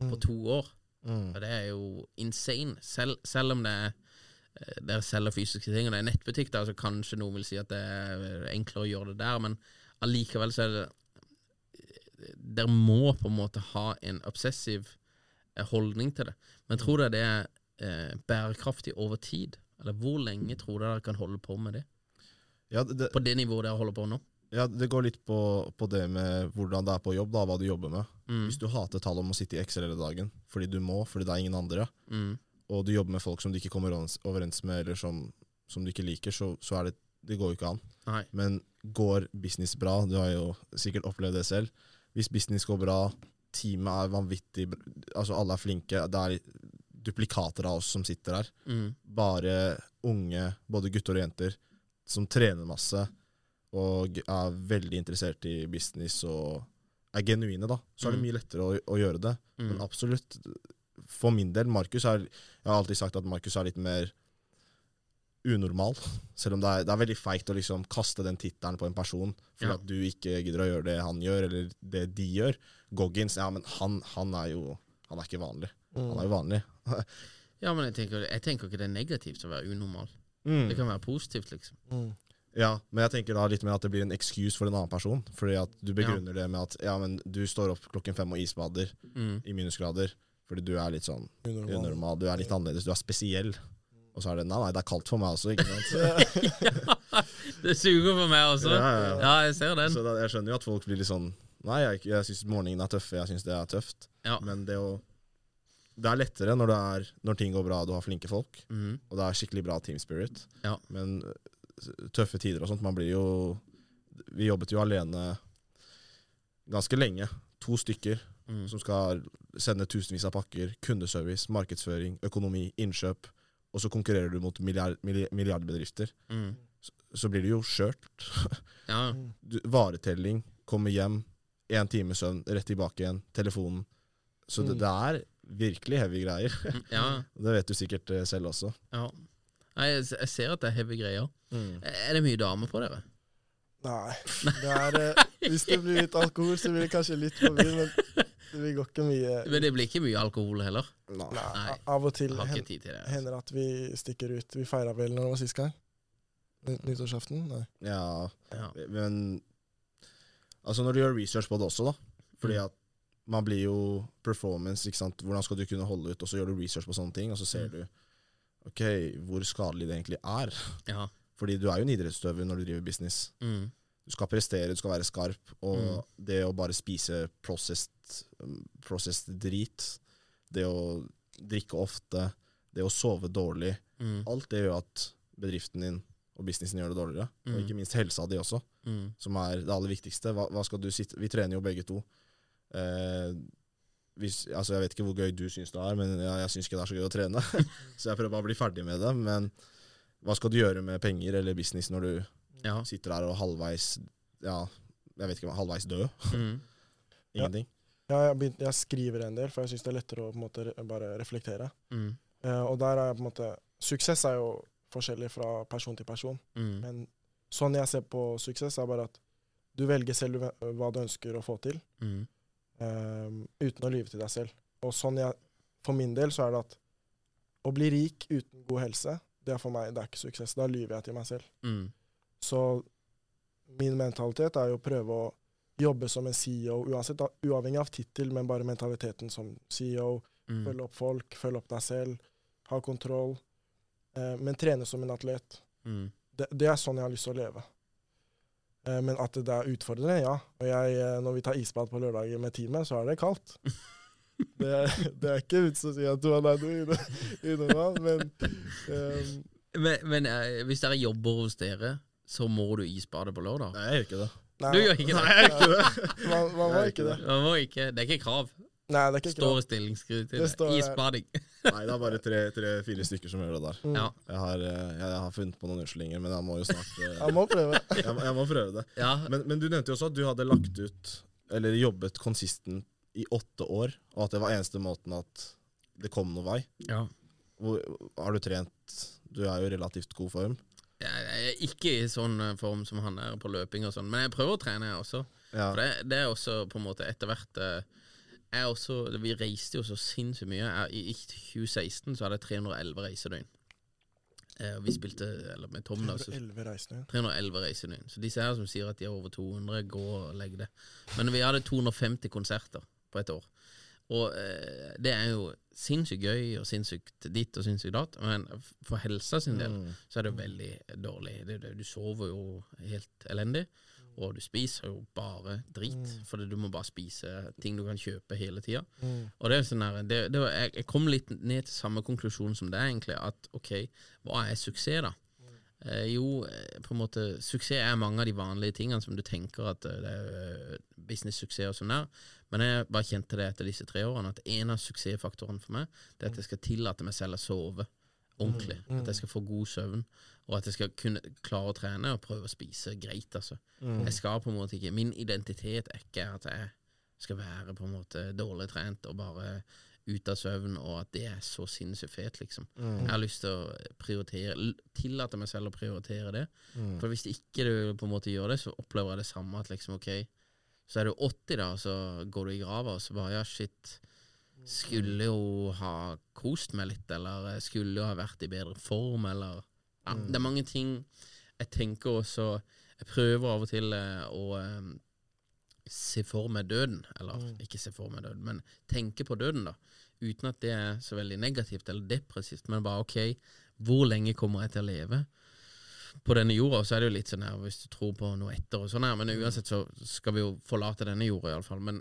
på Mm. to år. Mm. Og det er jo insane. Selv, selv om det er eh, dere selger fysiske ting, og det er nettbutikk, da, så kanskje noen vil si at det er enklere å gjøre det der, men allikevel så er det Dere må på en måte ha en obsessiv eh, holdning til det. Men tror dere det er eh, bærekraftig over tid? Eller hvor lenge tror dere dere kan holde på med det? Ja, det, På det nivået dere holder på nå? Ja, det går litt på, på det med hvordan det er på jobb, da, hva du jobber med. Mm. Hvis du hater tall om å sitte i Excel hele dagen fordi du må, fordi det er ingen andre, Mm. og du jobber med folk som du ikke kommer overens- med, eller som, som du ikke liker, så, så det Det går jo ikke an. Nei. Men går business bra, du har jo sikkert opplevd det selv. Hvis business går bra, teamet er vanvittig Altså alle er flinke. Det er duplikater av oss som sitter her. Mm. Bare unge, både gutter og jenter, som trener masse og er veldig interessert i business og er genuine, da. Så er det Mm. mye lettere å, å gjøre det. Mm. Men absolutt, for min del, Markus er Jeg har alltid sagt at Markus er litt mer unormal. Selv om det er, det er veldig feigt å liksom kaste den tittelen på en person fordi Ja. at du ikke gidder å gjøre det han gjør, eller det de gjør. Goggins, ja, men han, han er jo Han er ikke vanlig. Mm. Han er jo vanlig. Ja, men jeg tenker, jeg tenker ikke det er negativt å være unormal. Mm. Det kan være positivt, liksom. Ja, men jeg tenker da litt mer at det blir en excuse for en annen person. Fordi at du begrunner det med at ja, men du står opp klokken fem og isbader Mm. i minusgrader. Fordi du er litt sånn Unormal. unormal, du er litt annerledes, du er spesiell. Og så er det nei, nei, det er kaldt for meg også, ikke sant. ja, det suger for meg også. Ja, ja, ja. Ja, jeg ser den. Så da, jeg skjønner jo at folk blir litt sånn Nei, jeg, jeg syns morgenen er tøffe, jeg syns det er tøft. Ja. Men det å Det er lettere når, det er, når ting går bra og du har flinke folk, mm. og det er skikkelig bra team spirit. Ja. Men tøffe tider og sånt, man blir jo Vi jobbet jo alene ganske lenge. To stykker Mm. som skal sende tusenvis av pakker. Kundeservice, markedsføring, økonomi, innkjøp. Og så konkurrerer du mot milliard, milli- milliardbedrifter. Mm. Så blir det jo skjørt. Ja. Du, varetelling, komme hjem, én time søvn, rett tilbake igjen, telefonen. Så det, Mm. det er virkelig heavy greier. Ja. Det vet du sikkert eh, selv også. ja. Nei, jeg, jeg ser at det er heavy greier. Er det mye damer på dere? Nei. Det er, hvis det blir litt alkohol, så blir det kanskje litt for mye, men det går ikke mye Men det blir ikke mye alkohol heller. Nei. Nei. Av og til hen, til det. altså. hender at vi stikker ut. Vi feira vel når det var sist gang? Nyttårsaften? Nei. Ja, Ja. men Altså når du gjør research på det også, da. Fordi Mm. at man blir jo performance, ikke sant. Hvordan skal du kunne holde ut? Og så gjør du research på sånne ting, og så ser Mm. du ok, hvor skadelig det egentlig er. Ja. Fordi du er jo en idrettsutøver når du driver business. Mm. Du skal prestere, du skal være skarp, og Mm. det å bare spise processed, processed drit, det å drikke ofte, det å sove dårlig, Mm. alt det gjør at bedriften din og businessen gjør det dårligere. Og Mm. ikke minst helsa di også, Mm. som er det aller viktigste. Hva, hva skal du sitte Vi trener jo begge to. Eh, hvis, altså jeg vet ikke hvor gøy du syns det er, men jeg, jeg syns ikke det er så gøy å trene. så jeg prøver bare å bli ferdig med det. Men hva skal du gjøre med penger eller business når du Ja. sitter der og halvveis Ja, jeg vet ikke, halvveis død? Mm. Ingenting. Ja, jeg, begynt, jeg skriver en del, for jeg syns det er lettere å på en måte, bare reflektere. Mm. Uh, og der er på en måte Suksess er jo forskjellig fra person til person. Mm. Men sånn jeg ser på suksess, er bare at du velger selv hva du ønsker å få til, Mm. Eh, uten å lyve til deg selv. Og sånn jeg, for min del så er det at å bli rik uten god helse, det er for meg det er ikke suksess. Da lyver jeg til meg selv. Mm. Så min mentalitet er jo å prøve å jobbe som en CEO, uansett, uavhengig av tittel, men bare mentaliteten som CEO. Mm. Følge opp folk, følge opp deg selv, ha kontroll. Eh, men trene som en atlet. Mm. Det, det er sånn jeg har lyst til å leve. Eh, men at det er utfordrende, ja. Og jeg, eh, når vi tar isbad på lørdager med teamet, så er det kaldt. Det er, det er ikke vits å si at du har der noe inne- men um. Men, men uh, hvis dere jobber hos dere, så må du isbade på lørdag? Nei, jeg gjør ikke det. nei, Du gjør ikke det? Nei, jeg gjør ikke det. Man, man må ikke det. Man må ikke. Det er ikke krav. Nei, det er ikke Det det. står. Isbading. Nei, det er bare tre-fire stykker som gjør det der. Mm. Ja. Jeg har, eh, jeg, jeg har funnet på noen unnskyldninger, men jeg må jo snart eh, Jeg må prøve. jeg, jeg må prøve det. ja. Men, men du nevnte jo også at du hadde lagt ut, eller jobbet konsistent i åtte år, og at det var eneste måten at det kom noen vei. ja. Hvor, har du trent Du er jo i relativt god form. Jeg er ikke i sånn eh, form som han er på løping og sånn, men jeg prøver å trene, jeg også. Ja. For det, det er også på en måte etter hvert eh, jeg også, Vi reiste jo så sinnssykt mye. Jeg, I i 2016 så hadde jeg 311 reisedøgn. Eh, vi spilte eller med Tom da, så 111 reisende. 311 reisedøgn. Så disse her som sier at de har over 200, gå og legg det. Men vi hadde 250 konserter på et år. Og eh, det er jo sinnssykt gøy og sinnssykt ditt og sinnssykt datt, men for helsa sin del Mm. så er det veldig dårlig. Det, det, du sover jo helt elendig, og du spiser jo bare drit, fordi du må bare spise ting du kan kjøpe hele tida. Mm. Og det er sånn her, det, det var, jeg, jeg kom litt ned til samme konklusjon som det, egentlig. At ok, hva er suksess, da? Eh, jo, eh, på en måte suksess er mange av de vanlige tingene som du tenker at eh, det er eh, business-suksess og sånn der. Men jeg bare kjente det etter disse tre årene, at en av suksessfaktorene for meg, det er at jeg skal tillate meg selv å sove ordentlig. At jeg skal få god søvn, og at jeg skal kunne klare å trene og prøve å spise greit, altså. Jeg skal på en måte ikke Min identitet er ikke at jeg skal være på en måte dårlig trent og bare ute av søvn, og at det er så sinnssykt fet, liksom. Jeg har lyst til å prioritere Tillate meg selv å prioritere det. For hvis ikke du på en måte gjør det, så opplever jeg det samme at liksom, ok, så er du 80 da, og så går du i grava, og så bare ja, shit. Skulle jo ha kost meg litt, eller skulle jo ha vært i bedre form, eller ja, Det er mange ting jeg tenker også Jeg prøver av og til eh, å eh, se for meg døden, eller ikke se for meg døden, men tenke på døden, da. Uten at det er så veldig negativt eller depressivt, men bare ok, hvor lenge kommer jeg til å leve? På denne jorda så er det jo litt sånn her, hvis du tror på noe etter og sånn her, men uansett så skal vi jo forlate denne jorda iallfall. Men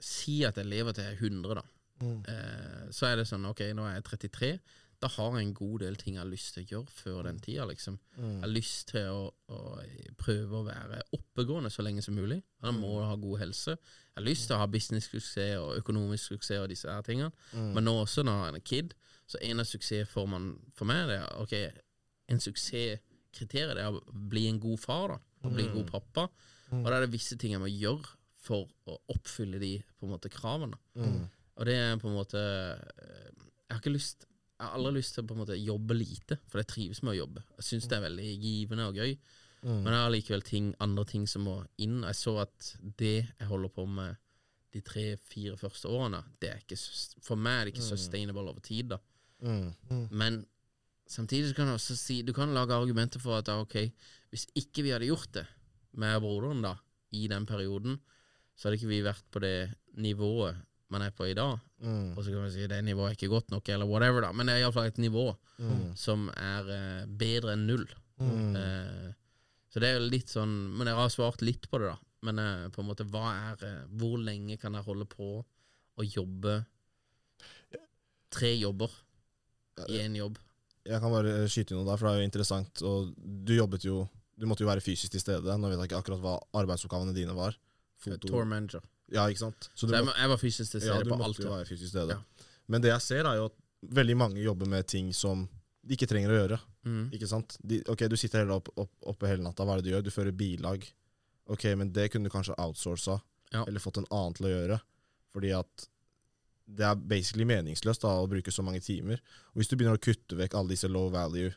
si at jeg lever til jeg er 100, da. Mm. Eh, så er det sånn, ok, nå er jeg 33. Da har jeg en god del ting jeg har lyst til å gjøre før den tida, liksom. Jeg har lyst til å, å prøve å være oppegående så lenge som mulig. Da må du ha god helse. Jeg har lyst til å ha business-suksess og økonomisk suksess og disse her tingene. Men nå også når jeg er en kid, så en av suksessformene for meg det er ok, en suksesskriterium det er å bli en god far, da. Å bli en god pappa. Og da er det visse ting jeg må gjøre for å oppfylle de på en måte kravene. Og det er på en måte eh, Jeg har ikke lyst Jeg har aldri lyst til å på en måte jobbe lite, for jeg trives med å jobbe. Jeg syns det er veldig givende og gøy. Men jeg har likevel ting, andre ting som må inn. Jeg så at det jeg holder på med de tre-fire første årene, det er ikke, for meg er det ikke sustainable over tid. da. Mm. Men samtidig kan du også si Du kan lage argumenter for at ok, hvis ikke vi hadde gjort det med broderen da, i den perioden, så hadde ikke vi vært på det nivået man er på i dag. Mm. Og så kan man si det nivået er ikke godt nok, eller whatever, da. Men det er iallfall et nivå som er eh, bedre enn null. Eh, så det er jo litt sånn Men jeg har svart litt på det, da. Men eh, på en måte, hva er eh, Hvor lenge kan jeg holde på å jobbe tre jobber i én jobb? Jeg kan bare skyte inn noe der, for det er jo interessant. Og du jobbet jo Du måtte jo være fysisk til stede. Nå vet jeg ikke akkurat hva arbeidsoppgavene dine var. Foto. Tour manager. Ja, ikke sant? Så jeg, må- jeg var fysisk til ja, stede du på alt. være fysisk til. Ja. Men det jeg ser, er jo at veldig mange jobber med ting som de ikke trenger å gjøre. Mm. Ikke sant? De, ok, Du sitter hele opp, opp, oppe hele natta, hva er det du gjør? Du fører bilag. Ok, men det kunne du kanskje outsourca, Ja. eller fått en annen til å gjøre. Fordi at det er basically meningsløst da, å bruke så mange timer. Og hvis du begynner å kutte vekk alle disse low value,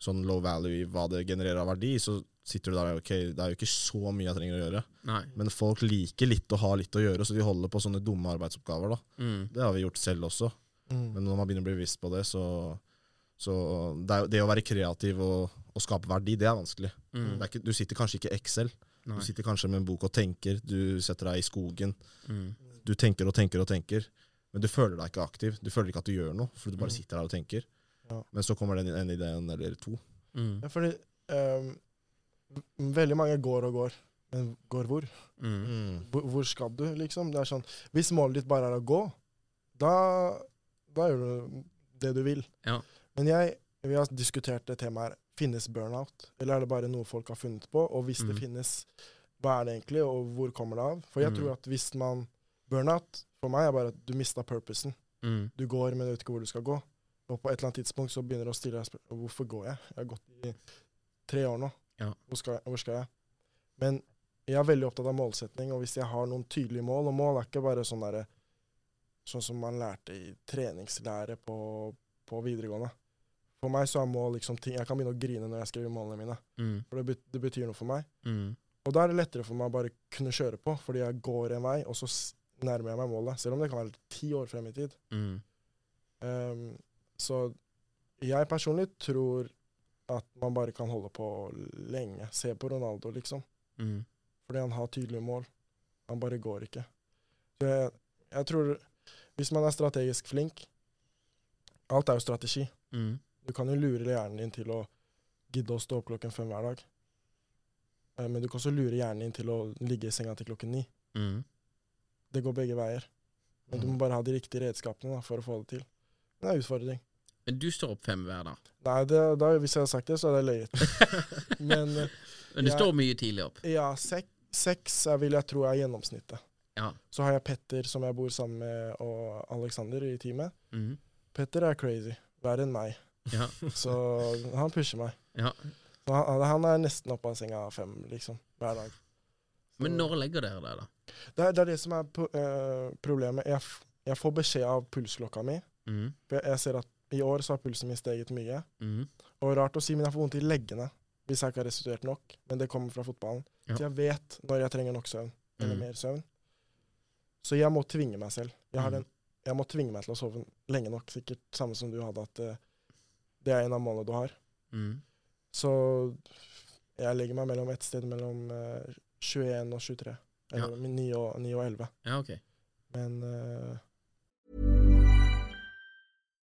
sånn low value i hva det genererer av verdi, så sitter du der ok, det er jo ikke så mye jeg trenger å gjøre. Nei. Men folk liker litt å ha litt å gjøre, så de holder på sånne dumme arbeidsoppgaver. da. Mm. Det har vi gjort selv også. Mm. Men når man begynner å bli bevisst på det, så, så det, er, det å være kreativ og, og skape verdi, det er vanskelig. Mm. Det er ikke, du sitter kanskje ikke i Excel. Nei. Du sitter kanskje med en bok og tenker. Du setter deg i skogen. Mm. Du tenker og tenker og tenker. Men du føler deg ikke aktiv. Du føler ikke at du gjør noe, for du bare Mm. sitter der og tenker. Ja. Men så kommer den en ideen eller to. Mm. Ja, fordi ehm, v- veldig mange går og går, men går hvor? Mm. Mm. hvor? Hvor skal du, liksom? Det er sånn, Hvis målet ditt bare er å gå, da, da gjør du det du vil. Ja. Men jeg, vi har diskutert det temaet her. Finnes burnout? Eller er det bare noe folk har funnet på? Og hvis det Mhm. finnes, hva er det egentlig, og hvor kommer det av? For jeg mm. tror at hvis man Burnout for meg er bare at du mista purposen. Mm. Du går, men du vet ikke hvor du skal gå. Og på et eller annet tidspunkt så begynner du å stille deg spørsmål hvorfor går jeg? Jeg har gått i tre år nå. Ja. Hvor, skal jeg, hvor skal jeg? Men jeg er veldig opptatt av målsetning, og hvis jeg har noen tydelige mål Og mål er ikke bare sånn derre Sånn som man lærte i treningslære på, på videregående. For meg så er mål liksom ting Jeg kan begynne å grine når jeg skriver målene mine. Mm. For det, det betyr noe for meg. Mm. Og da er det lettere for meg å bare kunne kjøre på, fordi jeg går en vei, og så nærmer jeg meg målet. Selv om det kan være ti år frem i tid. Mm. Um, så jeg personlig tror at man bare kan holde på lenge. Se på Ronaldo, liksom. Mm. Fordi han har tydelige mål. Han bare går ikke. Så jeg, jeg tror Hvis man er strategisk flink Alt er jo strategi. Mm. Du kan jo lure hjernen din til å gidde å stå opp klokken fem hver dag. Eh, Men du kan også lure hjernen din til å ligge i senga til klokken ni. Mm. Det går begge veier. Men du må bare ha de riktige redskapene da, for å få det til. Det er en utfordring. Men du står opp fem hver dag. Nei, det, da, hvis jeg har sagt det, så er det løyet. Men eh, Men du Jeg- står mye tidlig opp. ja, sek, seks jeg vil jeg tro er gjennomsnittet. Ja. Så har jeg Petter, som jeg bor sammen med, og Alexander i teamet. Mm. Petter er crazy. Verre enn meg. Ja. Så han pusher meg. ja. Han, han er nesten oppe av senga fem, liksom, hver dag. Men når legger dere dere, da? Det er det, er det som er eh, problemet. Jeg, jeg får beskjed av pulsklokka mi. Mm. For jeg, jeg ser at i år så har pulsen min steget mye. Mm. Og rart å si, men jeg får vondt i leggene hvis jeg ikke har restituert nok. Men det kommer fra fotballen. Ja. Så jeg vet når jeg trenger nok søvn, eller Mm. mer søvn. Så jeg må tvinge meg selv. Jeg, har Mm. den, jeg må tvinge meg til å sove lenge nok. Sikkert samme som du hadde, at uh, det er en av målene du har. Mm. Så jeg legger meg mellom et sted mellom uh, 21 og 23. Eller 9, og, 9 og 11. Ja, okay. Men eh,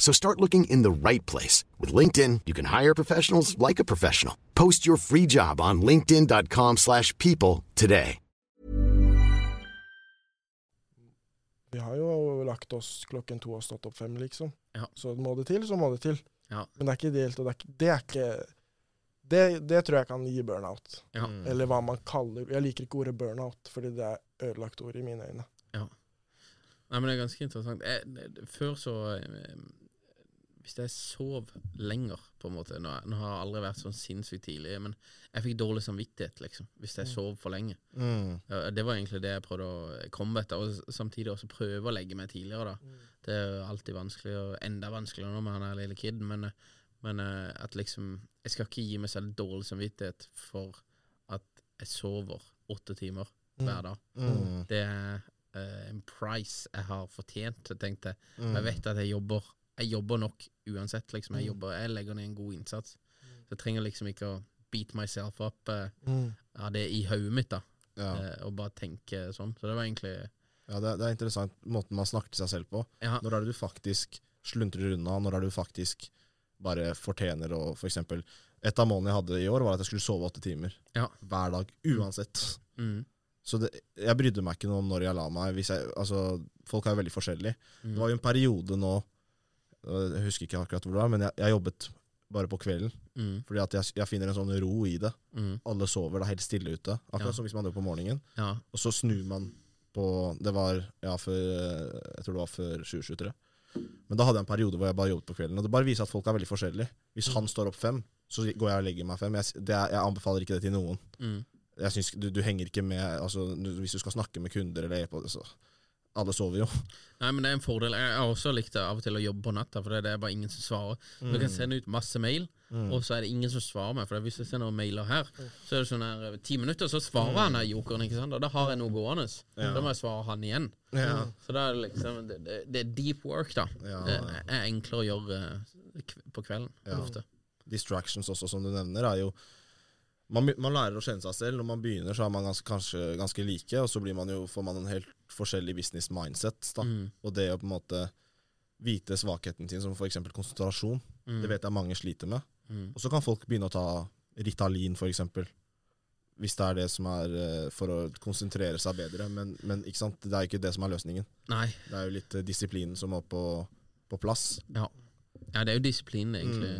So start looking in the right place. With LinkedIn, you can hire professionals like a professional. Post your free job on linkedin.com/people slash people today. vi har jo lagt oss klokken to og stått opp fem, liksom. Ja. Så må det til, så må det til. Ja. Men det er ikke ideelt, og det er ikke Det, er ikke, det, det tror jeg kan gi burnout. Ja. Eller hva man kaller Jeg liker ikke ordet burnout, fordi det er ødelagt ord i mine øyne. Ja. Nei, men det er ganske interessant. Jeg, før så eh, Hvis jeg sov lenger, på en måte Nå, nå har jeg aldri vært sånn sinnssykt tidlig, men jeg fikk dårlig samvittighet, liksom, hvis jeg sov for lenge. Mm. Det var egentlig det jeg prøvde å komme etter, og samtidig også prøve å legge meg tidligere. da Det er jo alltid vanskelig, og enda vanskeligere når man er lille kid, men, men eh, at liksom Jeg skal ikke gi meg selv dårlig samvittighet for at jeg sover åtte timer hver dag. Mm. Det er eh, en price jeg har fortjent, tenkte jeg. Mm. Jeg vet at jeg jobber Jeg jobber nok uansett, liksom. Jeg, Mm. jobber, jeg legger ned en god innsats. Så jeg trenger liksom ikke å beat myself up eh, Mm. av det i hodet mitt, da. Ja. Eh, og bare tenke sånn. Så det var egentlig Ja, det, det er interessant måten man snakker til seg selv på. Ja. Når er det du faktisk sluntrer unna? Når er det du faktisk bare fortjener å for eksempel, Et av målene jeg hadde i år, var at jeg skulle sove åtte timer. Ja. Hver dag. Uansett. mm, Så det, jeg brydde meg ikke noe om når jeg la meg. Jeg, altså, folk er jo veldig forskjellige. mm, Det var jo en periode nå Jeg husker ikke akkurat hvor det var, men jeg, jeg jobbet bare på kvelden. mm, Fordi at jeg, jeg finner en sånn ro i det. mm, Alle sover, det er helt stille ute. Akkurat Ja. som hvis man gjør på morgenen. ja. Og så snur man På, det var ja, før, jeg tror det var før 2023. Men da hadde jeg en periode hvor jeg bare jobbet på kvelden. Og det bare viser at folk er veldig forskjellige. Hvis han står opp fem, så går jeg og legger meg fem. Jeg, det jeg anbefaler ikke det til noen. Mm. Jeg synes, du, du henger ikke med altså, du, Hvis du skal snakke med kunder eller e-på så Alle sover jo. Nei, men det er en fordel. Jeg har også likt det av og til å jobbe på natta, for det er bare ingen som svarer. Du kan sende ut masse mail, Mm. og så er det ingen som svarer meg. For hvis jeg sender mailer her, så er det sånn her ti minutter, så svarer han der jokeren, ikke sant? Og da har jeg noe gående. Ja. Da må jeg svare han igjen. Ja. Så da er det liksom Det, det, er deep work, da. Ja. Det er enklere å gjøre eh, på kvelden ofte. Distractions også, som du nevner, er jo man, man lærer å kjenne seg selv. Når man begynner, så er man ganske, kanskje ganske like, og så blir man jo, får man en helt forskjellig business mindset. Mm. Og det å på en måte vite svakheten sin, som f.eks. konsentrasjon, Mm. det vet jeg mange sliter med. Mm. Og så kan folk begynne å ta Ritalin, f.eks. Hvis det er det som er eh, for å konsentrere seg bedre. Men, men det er jo ikke det som er løsningen. Nei. Det er jo litt eh, disiplinen som må på, på plass. Ja. ja, det er jo disiplinen, egentlig.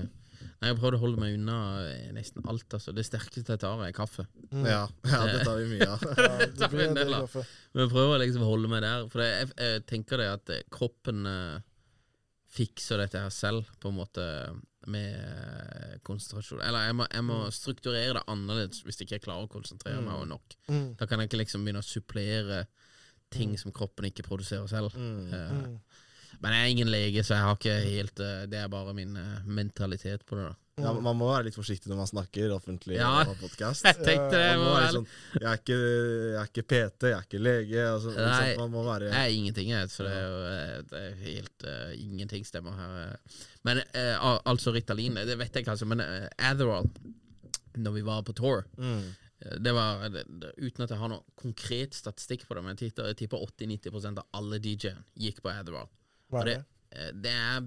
Mm. Nei, Jeg prøvde å holde meg unna eh, nesten alt. altså Det sterkeste jeg tar, er kaffe. Mm. Ja, ja, det tar vi mye av. Ja, det tar vi blir en del kaffe. Men jeg prøver liksom å holde meg der. For jeg, jeg, jeg tenker det at eh, kroppen eh, fikser dette her selv, på en måte, med eh, konsentrasjon. Eller jeg må, jeg må strukturere det annerledes hvis jeg ikke klarer å konsentrere meg over nok. Mm. Da kan jeg ikke liksom begynne å supplere ting som kroppen ikke produserer selv. Mm. Eh, Mm. Men jeg er ingen lege, så jeg har ikke helt eh, Det er bare min eh, mentalitet på det. da Ja, man må være litt forsiktig når man snakker offentlig Ja. på podkast. Jeg tenkte det. Må være sånn, jeg, er ikke, jeg er ikke PT, jeg er ikke lege. Altså, Nei, sånn, man må være Jeg er ingenting, jeg. Så det er jo eh, det er helt uh, Ingenting stemmer her. Men uh, altså Ritalin, det vet jeg ikke, altså. Men uh, Adderall, når vi var på tour mm. det var, det, det, Uten at jeg har noe konkret statistikk på det, men jeg tipper- 80-90% av alle DJ-en gikk på Adderall. Hva er det, det? eh, det, er,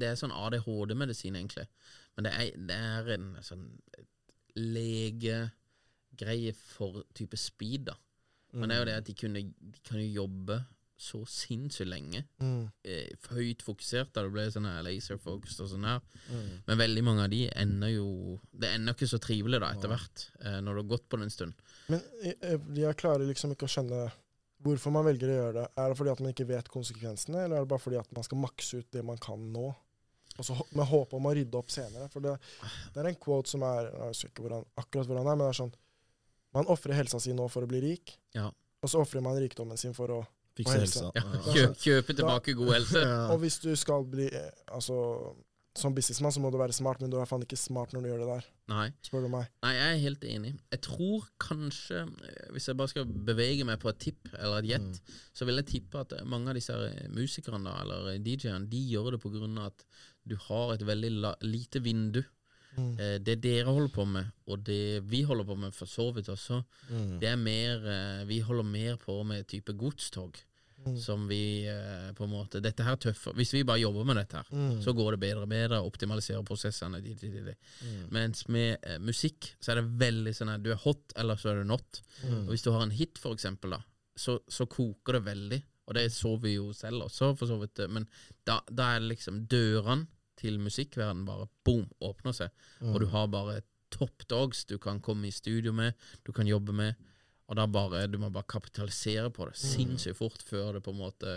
det er sånn ADHD-medisin, egentlig. Men det er, det er en sånn legegreie for type speed, da. Men det er jo det at de, kunne, de kan jo jobbe så sinnssykt lenge. Mm. Eh, høyt fokusert, da det ble sånn her laser og sånn her. Mm. Men veldig mange av de ender jo Det ender ikke så trivelig da, etter hvert, eh, når du har gått på det en stund. Men jeg- jeg klarer liksom ikke å skjønne hvorfor man velger å gjøre det. Er det fordi at man ikke vet konsekvensene, eller er det bare fordi at man skal makse ut det man kan nå? Og så med håp om å rydde opp senere. For det, det er en quote som er Jeg husker ikke hvor han, akkurat hvor han er, men det er sånn Man ofrer helsa si nå for å bli rik, Ja. og så ofrer man rikdommen sin for å Fikse helsa. Ja, Ja. kjø, kjøpe tilbake god helse. Ja. Og hvis du skal bli eh, Altså som businessmann så må du være smart, men du er faen ikke smart når du gjør det der, Nei. spør du meg. Nei, jeg er helt enig. Jeg tror kanskje, eh, hvis jeg bare skal bevege meg på et tipp, eller et gjett, så vil jeg tippe at mange av disse her musikerne, eller DJ-ene, de gjør det av at du har et veldig lite vindu. Mm. Eh, det dere holder på med, og det vi holder på med for så vidt også, Mm. det er mer eh, Vi holder mer på med type godstog. Mm. Som vi eh, på en måte Dette her er tøffere. Hvis vi bare jobber med dette her, Mm. så går det bedre og bedre. Optimaliserer prosessene. De, de, de, de. Mm. Mens med eh, musikk så er det veldig sånn at du er hot, eller så er du not. Mm. Og hvis du har en hit, for eksempel, da, så, så koker det veldig. Og det så vi jo selv også, for så vidt. Men da, da er det liksom dørene til musikkverdenen bare boom, åpner seg. Mm. Og du har bare top dogs du kan komme i studio med, du kan jobbe med. Og da bare, du må bare kapitalisere på det sinnssykt fort før det på en måte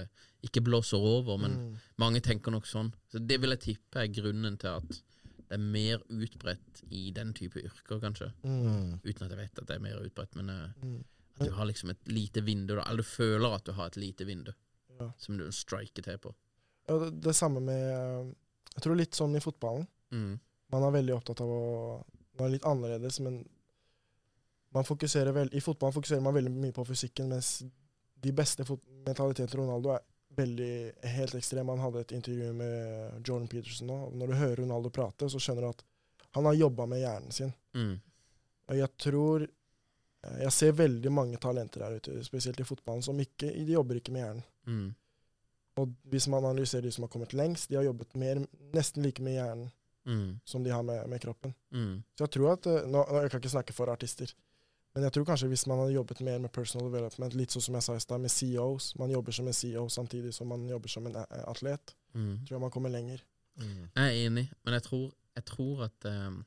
ikke blåser over. Men Mm. mange tenker nok sånn. Så det vil jeg tippe er grunnen til at det er mer utbredt i den type yrker, kanskje. Mm. Uten at jeg vet at det er mer utbredt, men eh, Mm. at du har liksom et lite vindu. Eller du føler at du har et lite vindu Ja. som du striker til på. Ja, det, det samme med eh, Jeg tror litt sånn i fotballen. Mm. Man er veldig opptatt av å Man er litt annerledes, men i fotballen fokuserer man veldig mye på fysikken, mens de beste mentaliteten til Ronaldo er veldig helt ekstrem. Han hadde et intervju med Jordan Peterson nå. og Når du hører Ronaldo prate, så skjønner du at han har jobba med hjernen sin. Mm. Og jeg tror eh, Jeg ser veldig mange talenter her ute, spesielt i fotballen, som ikke de jobber ikke med hjernen. Mm. Og hvis man analyserer de som har kommet lengst, de har jobbet mer, nesten like med hjernen Mm. som de har med, med kroppen. Mm. Så jeg tror at, eh, nå, nå, Jeg kan ikke snakke for artister, men jeg tror kanskje hvis man hadde jobbet mer med personal development, litt sånn som jeg sa i stad, med CEOs Man jobber som en CEO samtidig som man jobber som en eh, atlet. Mm. tror jeg man kommer lenger. Mm. Jeg er enig, men jeg tror, jeg tror at um,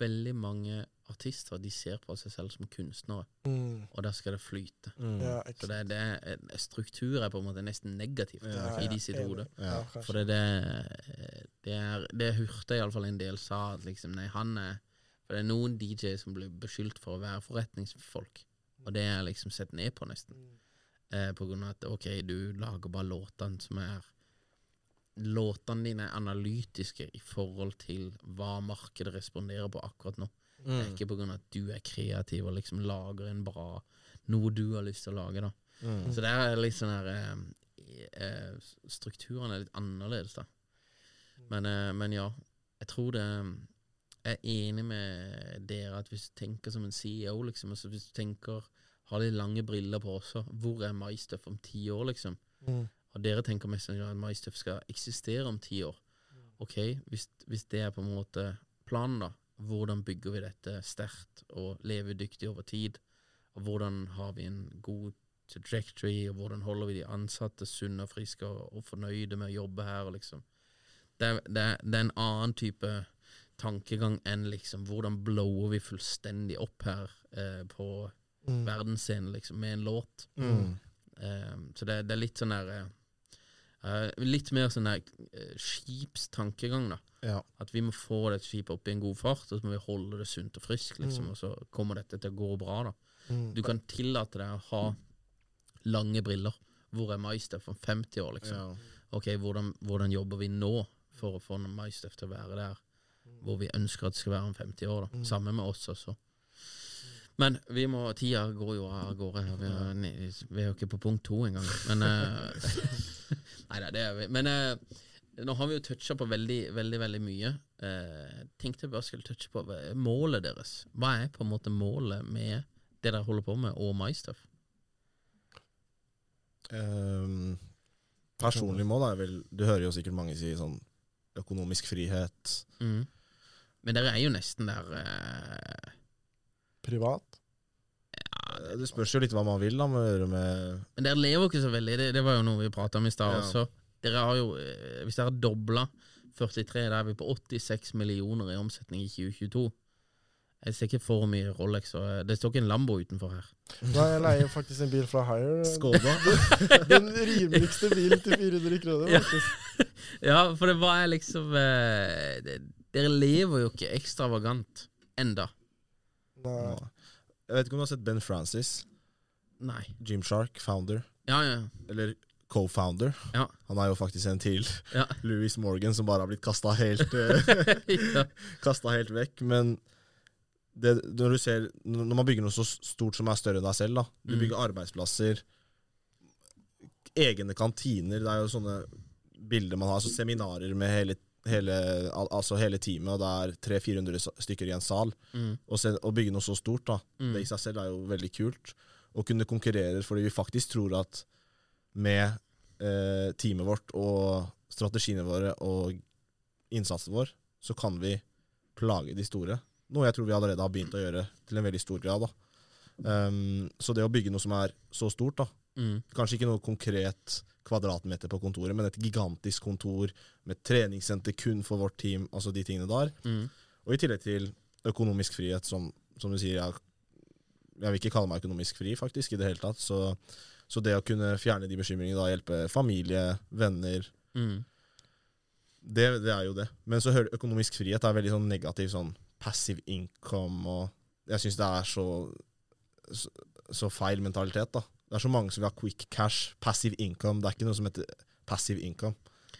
veldig mange artister de ser på seg selv som kunstnere, Mm. og der skal det flyte. Mm. Ja, Så det, det er, struktur er på en måte nesten negativt Ja, i ja, de sitt hode. Ja, For det, det, det er Det hørte iallfall en del sa at liksom Nei, han er For det er noen DJ som blir beskyldt for å være forretningsfolk, og det er liksom sett ned på, nesten. Eh, på grunn av at ok, du lager bare låtene som er Låtene dine er analytiske i forhold til hva markedet responderer på akkurat nå. Det er Mm. ikke på grunn av at du er kreativ og liksom lager en bra Noe du har lyst til å lage, da. Mm. Så det er litt sånn her eh, eh, Strukturen er litt annerledes, da. Men, eh, men ja, jeg tror det Jeg er enig med dere at hvis du tenker som en CEO, liksom, altså hvis du tenker har de lange briller på også, hvor er MyStuff om ti år, liksom? Mm. Og dere tenker mest sannsynlig at MyStuff skal eksistere om ti år. Ok, hvis, hvis det er på en måte planen, da, hvordan bygger vi dette sterkt og levedyktig over tid? Og hvordan har vi en god trajectory, og hvordan holder vi de ansatte sunne og friske og, og fornøyde med å jobbe her? og liksom. Det, det, det er en annen type tankegang enn liksom hvordan blower vi fullstendig opp her eh, på Mm. verdensscenen liksom, med en låt. Mm. Eh, så det, det er litt sånn der eh, eh, Litt mer sånn der eh, skipstankegang, da. Ja. At vi må få dette skipet opp i en god fart, og så må vi holde det sunt og friskt, liksom, Mm. og så kommer dette til å gå bra, da. Mm. Du kan tillate deg å ha lange briller. Hvor er Maistef om 50 år, liksom? Ja. Ok, hvordan, hvordan jobber vi nå for å få Maistef til å være der hvor vi ønsker at det skal være om 50 år? da Mm. Samme med oss også. Men vi må, tida går jo av gårde. her. Vi er, vi er jo ikke på punkt to engang. Men eh, Nei da, det er vi. Men eh, nå har vi jo toucha på veldig, veldig veldig mye. Eh, tenkte jeg bare skulle touche på målet deres. Hva er på en måte målet med det dere holder på med, og MyStuff? Um, personlig mål er vel Du hører jo sikkert mange si sånn økonomisk frihet. Mm. Men dere er jo nesten der eh, Privat? Ja, Det spørs jo litt hva man vil da med å gjøre med Men dere lever jo ikke så veldig, det, det var jo noe vi prata om i stad Ja. også. Dere har jo, eh, Hvis dere har dobla 43, da er vi på 86 millioner i omsetning i 2022. Jeg ser ikke for mye Rolex, og eh, det står ikke en Lambo utenfor her. Nei, jeg leier faktisk en bil fra Hire. Skoda. Den rimeligste bilen til 400 kroner, Ja. faktisk. Ja, for det var liksom eh, det, Dere lever jo ikke ekstravagant enda. Nei. Jeg vet ikke om du har sett Ben Francis, Nei. Jim Shark, founder. Ja, ja. Eller co-founder. Ja. Han er jo faktisk en til. Ja. Louis Morgan, som bare har blitt kasta helt, eh, ja. helt vekk. Men det, når, du ser, når man bygger noe så stort som er større enn deg selv, da. Du Mm. bygger arbeidsplasser, egne kantiner. Det er jo sånne bilder man har. Altså seminarer med hele, hele, al- altså hele teamet, og det er 300-400 stykker i en sal. Mm. Og se- å bygge noe så stort, da. Mm. Det i seg selv er jo veldig kult. Å kunne konkurrere fordi vi faktisk tror at med eh, teamet vårt og strategiene våre og innsatsen vår, så kan vi plage de store. Noe jeg tror vi allerede har begynt å gjøre til en veldig stor grad. da. Um, så det å bygge noe som er så stort, da, Mm. kanskje ikke noe konkret kvadratmeter på kontoret, men et gigantisk kontor med treningssenter kun for vårt team, altså de tingene der. Mm. Og i tillegg til økonomisk frihet, som, som du sier, jeg, jeg vil ikke kalle meg økonomisk fri, faktisk, i det hele tatt. Så, så det å kunne fjerne de bekymringene, da hjelpe familie, venner, Mm. det, det er jo det. Men så hører økonomisk frihet er veldig sånn negativ sånn passive income, og jeg syns det er så, så, så feil mentalitet, da. Det er så mange som vil ha quick cash, passive income. Det er ikke noe som heter passive income.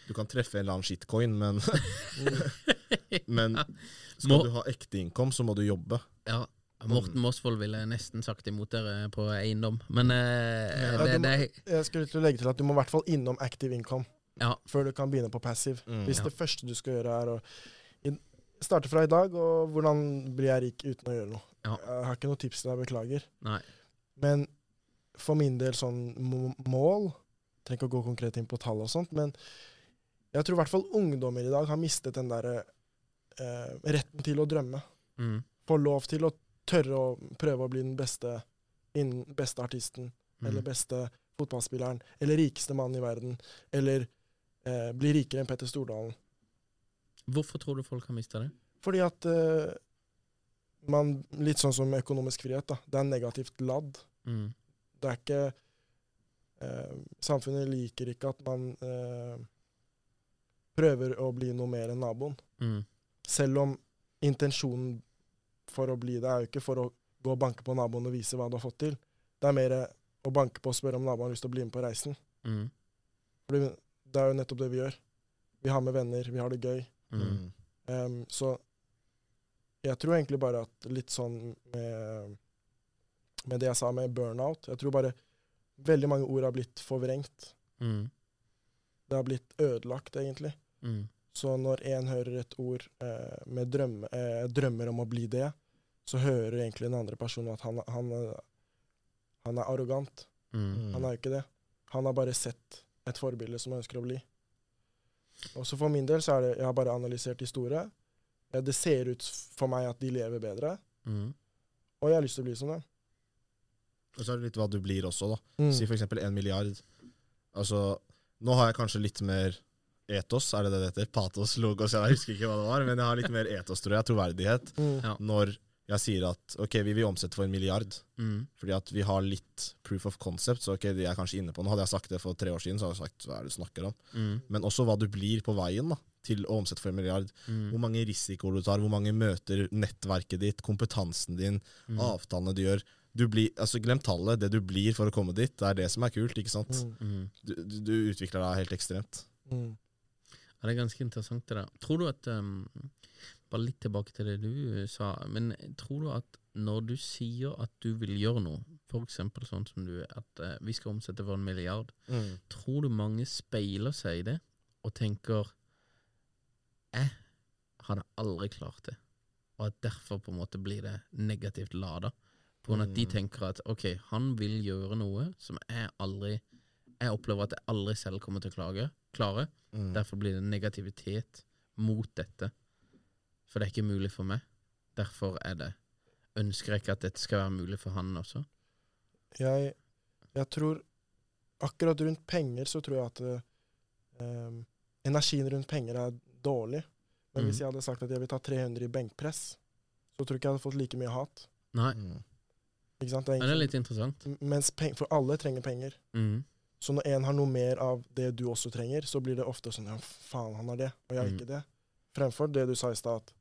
Du kan treffe en eller annen shitcoin, men, men skal Må- du ha ekte income, så må du jobbe. Ja. Morten Mosvold ville nesten sagt imot dere på eiendom, men uh, Ja, det, må- det Jeg skulle til å legge til at du må i hvert fall innom active income Ja. før du kan begynne på passive. Mm. Hvis Ja. det første du skal gjøre, er å starte fra i dag, og hvordan blir jeg rik uten å gjøre noe. Ja. Jeg har ikke noe tips til deg, beklager. Nei. Men for min del sånn må- mål Trenger ikke å gå konkret inn på tall og sånt, men jeg tror i hvert fall ungdommer i dag har mistet den derre eh, retten til å drømme. Mm. Få lov til å tørre å prøve å bli den beste, innen beste artisten, Mm. eller beste fotballspilleren, eller rikeste mannen i verden, eller eh, bli rikere enn Petter Stordalen. Hvorfor tror du folk har mista det? Fordi at eh, man, Litt sånn som økonomisk frihet. da. Det er negativt ladd. Mm. Det er ikke eh, Samfunnet liker ikke at man eh, prøver å bli noe mer enn naboen. Mm. Selv om intensjonen for å bli det er jo ikke for å gå og banke på naboen og vise hva du har fått til. Det er mer å banke på og spørre om naboen har lyst til å bli med på reisen. Mm. Det er jo nettopp det vi gjør. Vi har med venner, vi har det gøy. Mm. Em, så jeg tror egentlig bare at litt sånn med, med det jeg sa med burnout Jeg tror bare veldig mange ord har blitt forvrengt. Mm. Det har blitt ødelagt, egentlig. Mm. Så når en hører et ord eh, med drømme, eh, drømmer om å bli det, så hører egentlig den andre personen at han, han, han er arrogant. Mm. Han er jo ikke det. Han har bare sett et forbilde som han ønsker å bli. Og så for min del så er det Jeg har bare analysert historie. Det ser ut for meg at de lever bedre, Mm. og jeg har lyst til å bli som dem. Og så er det litt hva du blir også, da. Mm. Si for eksempel en milliard. Altså, nå har jeg kanskje litt mer etos, er det det det heter? Patos, logos, jeg husker ikke hva det var, men jeg har litt mer etos, tror jeg, troverdighet, Mm. Ja. når jeg sier at ok, vi vil omsette for en milliard, Mm. fordi at vi har litt proof of concept, så ok, de er kanskje inne på noe. Hadde jeg sagt det for tre år siden, så hadde jeg sagt hva er det du snakker om? Mm. Men også hva du blir på veien da, til å omsette for en milliard. Mm. Hvor mange risikoer du tar, hvor mange møter, nettverket ditt, kompetansen din, Mm. avtalene du gjør. Du blir, altså Glem tallet. Det du blir for å komme dit, det er det som er kult. ikke sant? Mm. Mm. Du, du, du utvikler deg helt ekstremt. Mm. Ja, det er ganske interessant det der. Tror du at um, Bare litt tilbake til det du sa. Men tror du at når du sier at du vil gjøre noe, f.eks. sånn som du at uh, vi skal omsette for en milliard, tror du mange speiler seg i det og tenker jeg hadde aldri klart det, og at derfor på en måte blir det negativt lada? På grunn av at de Mm. tenker at ok, han vil gjøre noe som jeg aldri Jeg opplever at jeg aldri selv kommer til å klage, klare. Mm. Derfor blir det negativitet mot dette. For det er ikke mulig for meg. Derfor er det ønsker jeg ikke at dette skal være mulig for han også. Jeg, jeg tror Akkurat rundt penger så tror jeg at eh, energien rundt penger er dårlig. Men Mm. hvis jeg hadde sagt at jeg vil ta 300 i benkpress, så tror jeg ikke jeg hadde fått like mye hat. Nei, Mm. Ikke sant? Det er det er litt interessant. som- mens peng, For alle trenger penger. Mm. Så når en har noe mer av det du også trenger, så blir det ofte sånn Ja, faen, han har det, og jeg har Mm. ikke det. Fremfor det du sa i stad, at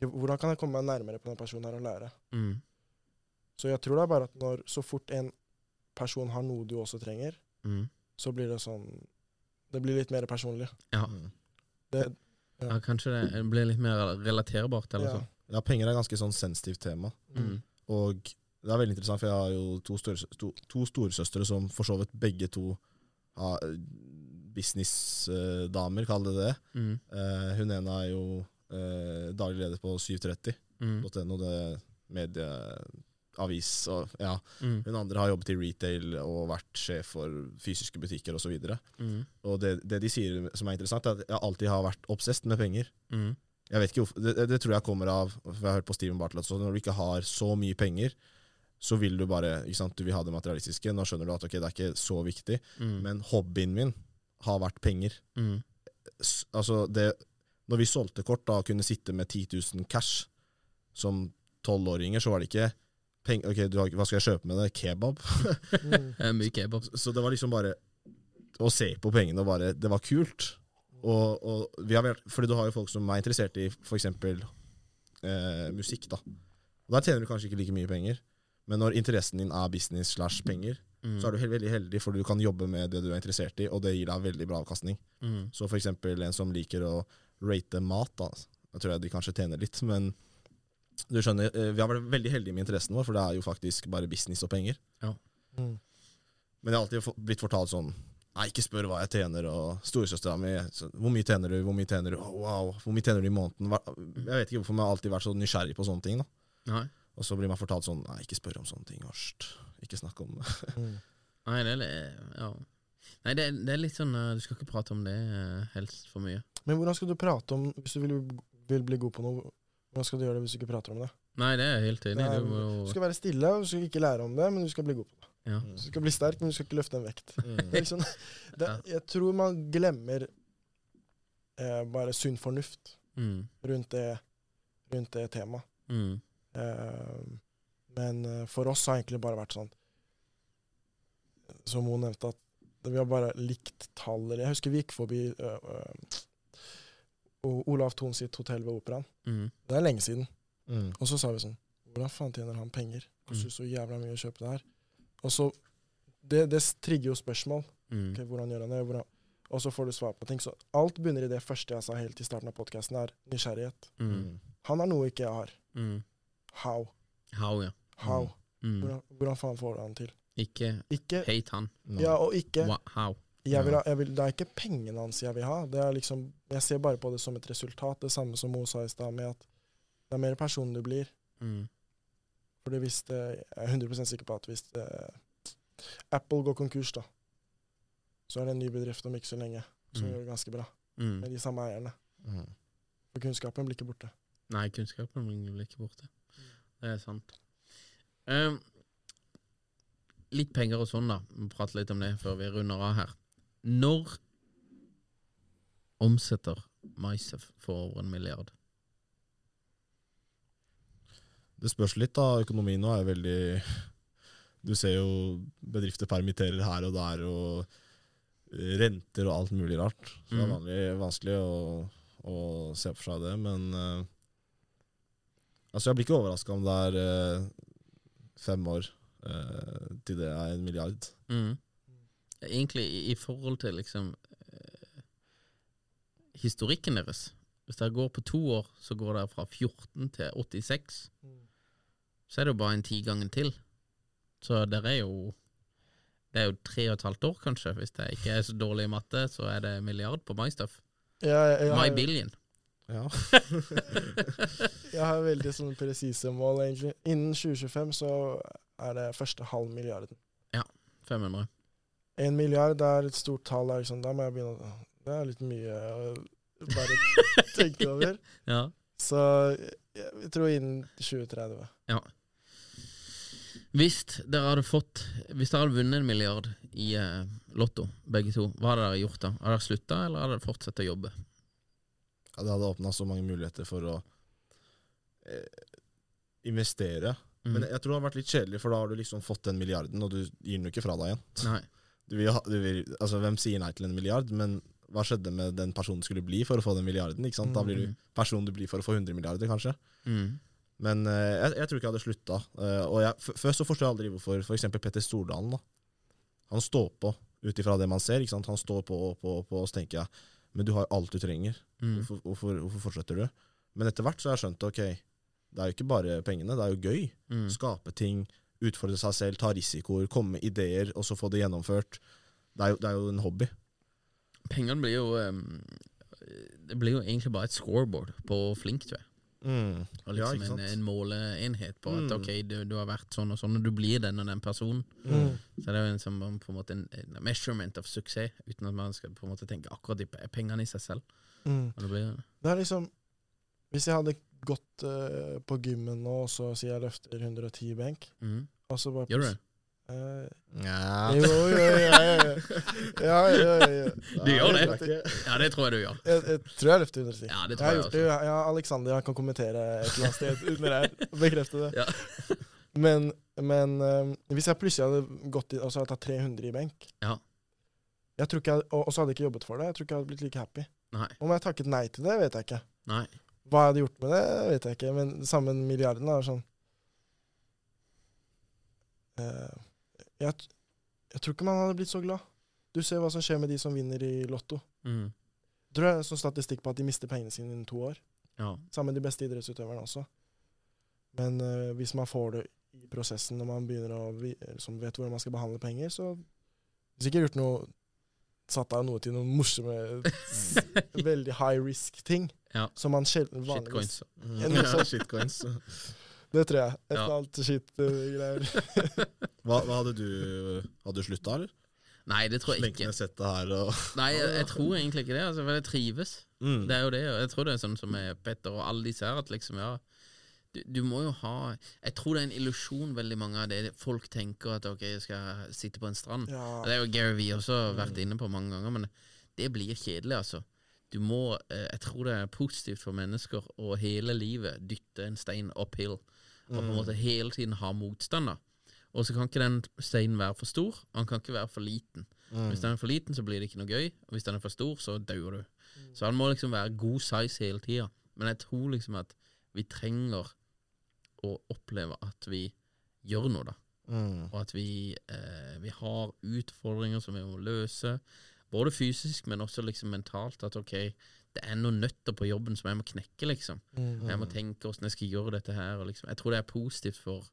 Hvordan kan jeg komme meg nærmere på den personen her og lære? Mm. Så jeg tror det er bare at når så fort en person har noe du også trenger, Mm. så blir det sånn Det blir litt mer personlig. Ja. Mm. Det, ja, kanskje det blir litt mer relaterbart, eller ja. sånn. Ja, penger er et ganske sånn sensitivt tema. Mm. Og det er veldig interessant, for jeg har jo to, store, to, to storesøstre som for så vidt begge to har businessdamer, kall det det. Mm. Uh, hun ene er jo eh, daglig leder på 730.no, Mm. det medieavis. Og, ja. Mm. Hun andre har jobbet i retail og vært sjef for fysiske butikker osv. Og, Mm. og det, det de sier som er interessant, er at jeg alltid har vært obsesst med penger. Mm. Jeg vet ikke hvorfor, det, det tror jeg kommer av For jeg har hørt på Steven Bartlett, så når du ikke har så mye penger, så vil du bare ikke sant, Du vil ha det materialistiske. Nå skjønner du at okay, det er ikke så viktig, Mm. men hobbyen min har vært penger. Mm. Altså det, når vi solgte kort da, og kunne sitte med 10 000 cash som tolvåringer, så var det ikke peng Ok, du har, hva skal jeg kjøpe med det? Kebab? Mm. Er mye kebab. Så det var liksom bare å se på pengene og bare Det var kult. Og, og vi har vært, fordi du har jo folk som er interessert i f.eks. Eh, musikk. da Og Der tjener du kanskje ikke like mye penger, men når interessen din er business slash penger, Mm. så er du helt, veldig heldig, fordi du kan jobbe med det du er interessert i, og det gir deg veldig bra avkastning. Mm. Så f.eks. en som liker å rate mat, da Jeg tror jeg de kanskje tjener litt, men du skjønner, eh, vi har vært veldig heldige med interessen vår, for det er jo faktisk bare business og penger. Mm. Men jeg har alltid blitt fortalt sånn Nei, ikke spør hva jeg tjener, og storesøstera mi Hvor mye tjener du? Hvor mye tjener du? Oh, wow, hvor mye tjener du i måneden? Jeg vet ikke hvorfor, Vi jeg har alltid vært så nysgjerrig på sånne ting. da Nei. Og så blir man fortalt sånn Nei, ikke spør om sånne ting. Hørst. Ikke snakk om det. Mm. Nei, det er, ja. Nei, det, er- det er litt sånn eh, Du skal ikke prate om det eh, helst for mye. Men hvordan skal du prate om Hvis du vil, vil bli god på noe, hvordan skal du gjøre det hvis du ikke prater om det? Nei, det er helt enig er- Du må Du skal være stille, og du skal ikke lære om det, men du skal bli god på det. ja. Du skal bli sterk, men du skal ikke løfte en vekt. Mm. Det er liksom, det, jeg tror man glemmer eh, bare sunn fornuft Mm. rundt det, rundt det temaet. Mm. Eh, men eh, for oss har det egentlig bare vært sånn Som hun nevnte, at vi har bare likt tall. Jeg husker vi gikk forbi øh, øh, Olav Thon sitt hotell ved Operaen. Mm. Det er lenge siden. Mm. Og så sa vi sånn Hvordan faen tjener han penger? Mm. Koster så jævla mye å kjøpe det her. Og så Det, det trigger jo spørsmål. Mm. Okay, hvordan gjør han det? Hvordan, og så får du svar på ting. Så alt bunner i det første jeg sa helt i starten av podkasten, er nysgjerrighet. Mm. Han har noe ikke jeg har. Mm. How? How, ja. How? Mm. Hvordan, hvordan faen får du han til? Ikke Ikke hate han. Ja, og ikke Wha- How? Jeg vil ha, jeg vil, Det er ikke pengene hans jeg vil ha. Det er liksom, jeg ser bare på det som et resultat. Det samme som Mo sa i stad, med at det er mer person du blir. Mm. Fordi hvis det, Jeg er 100% sikker på at hvis det, Apple går konkurs, da, så er det en ny bedrift om ikke så lenge som Mm. gjør det ganske bra. Mm. Med de samme eierne. Mm. For kunnskapen blir ikke borte. Nei, kunnskapen blir ikke borte. Det er sant. Um, litt penger og sånn, da. Vi må prate litt om det før vi runder av her. Når omsetter MySef for over en milliard? Det spørs litt, da. Økonomien nå er veldig Du ser jo bedrifter permitterer her og der, og renter og alt mulig rart. Så det er Mhm. vanlig, vanskelig å, å se for seg det, men eh, Altså, jeg blir ikke overraska om det er eh, fem år eh, til det er en milliard. Mm. Egentlig i, i forhold til liksom eh, historikken deres. Hvis dere går på to år, så går dere fra 14 til 86. Så er det jo bare en tigangen til. Så dere er jo Det er jo tre og et halvt år, kanskje. Hvis det ikke er så dårlig i matte, så er det milliard på My Stuff. Ja, ja, ja, My billion. Ja. jeg har veldig sånne presise mål, egentlig. Innen 2025 så er det første halv milliarden. 500. En milliard er et stort tall. Liksom, da må jeg begynne å Det er litt mye å bare tenke over. Ja. Så jeg, jeg tror innen 2030. ja. Hvis dere hadde fått Hvis dere hadde vunnet en milliard i eh, Lotto, begge to, hva hadde dere gjort da? Hadde dere slutta, eller hadde dere fortsatt å jobbe? Ja, det hadde åpna så mange muligheter for å eh, investere. Mm. Men jeg tror det hadde vært litt kjedelig, for da har du liksom fått den milliarden, og du gir den jo ikke fra deg igjen. Nei. Du vil, du vil, altså, hvem sier nei til en milliard? Men hva skjedde med den personen skulle bli for å få den milliarden? Ikke sant? Da blir du Mm. personen du blir for å få 100 milliarder, kanskje. Mm. Men uh, jeg, jeg tror ikke jeg hadde slutta. og jeg, først så forstår jeg aldri hvorfor f.eks. Petter Stordalen da. Han står på ut ifra det man ser. Ikke sant? Han står på og på, på, og så tenker jeg men du har alt du trenger. Mm. Hvorfor, hvorfor, hvorfor fortsetter du? Men etter hvert så har jeg skjønt ok, det er jo ikke bare pengene, det er jo gøy. Mm. Skape ting, utfordre seg selv, ta risikoer, komme med ideer, og så få det gjennomført. Det er jo, det er jo en hobby. Pengene blir jo um, Det blir jo egentlig bare et scoreboard på flink, tror jeg. Mm. Og Ja, liksom sant? en, en måleenhet på at Mm. ok, du, du har vært sånn og sånn, og du blir den og den personen. Mm. Så det er jo en, som, på en måte en, en measurement av suksess, uten at man skal på en måte tenke akkurat de pe- pengene i seg selv. Mm. Det blir, Det er liksom Hvis jeg hadde gått uh, på gymmen nå, og så sier jeg løfter 110 benk, mm. og så bare Gjør du det? Uh, Ja. jo, jo, ja, ja, ja. ja, ja, ja. Du gjør det? Ja, det tror jeg du gjør. jeg, jeg tror jeg løfter 110. Ja, det tror jeg, jeg det, også. ja, Alexander kan kommentere et eller annet sted under her og bekrefte det. Ja. Men, men eh, hvis jeg plutselig hadde gått i, og så hadde tatt 300 i benk, Ja. jeg tror ikke jeg, og, og så hadde jeg ikke jobbet for det, jeg tror ikke jeg hadde blitt like happy. Nei. Om jeg takket nei til det, vet jeg ikke. Nei. Hva jeg hadde gjort med det, vet jeg ikke. Men sammen samme med milliarden er sånn eh, jeg, jeg tror ikke man hadde blitt så glad. Du ser hva som skjer med de som vinner i Lotto. Mm. Jeg tror det er sånn statistikk på at de mister pengene sine innen to år. Ja. Sammen med de beste idrettsutøverne også. Men eh, hvis man får det i prosessen når man begynner å liksom vet hvordan man skal behandle penger, så sikkert gjort noe Satt av noe til noen morsomme, veldig high risk-ting. Ja. Som man sjelden vanligvis Shitcoins. Ja, Ja, shitcoins. Det tror jeg. Et Ja. eller annet shit-greier. Hva, hva hadde du Hadde du slutta, eller? Nei, det tror jeg ikke. ned sette her og Nei, jeg, jeg tror egentlig ikke det. Altså, for jeg trives. mm. Det er jo det. Jeg tror det er sånn som med Petter og alle disse her, at liksom, ja du, du må jo ha Jeg tror det er en illusjon, veldig mange av det folk tenker at ok, jeg skal sitte på en strand. Ja. Det er jo Gary Vee også vært inne på mange ganger, men det blir kjedelig, altså. Du må eh, Jeg tror det er positivt for mennesker å hele livet dytte en stein uphill, og på en Mm. måte hele tiden ha motstander. Og så kan ikke den steinen være for stor, og den kan ikke være for liten. Mm. Hvis den er for liten, så blir det ikke noe gøy, og hvis den er for stor, så dauer du. Så han må liksom være god size hele tida. Men jeg tror liksom at vi trenger å oppleve at vi gjør noe, da. Mm. Og at vi, eh, vi har utfordringer som vi må løse. Både fysisk, men også liksom mentalt. At ok, det er noen nøtter på jobben som jeg må knekke, liksom. Mm. Jeg må tenke hvordan jeg skal gjøre dette her. Liksom. Jeg tror det er positivt for,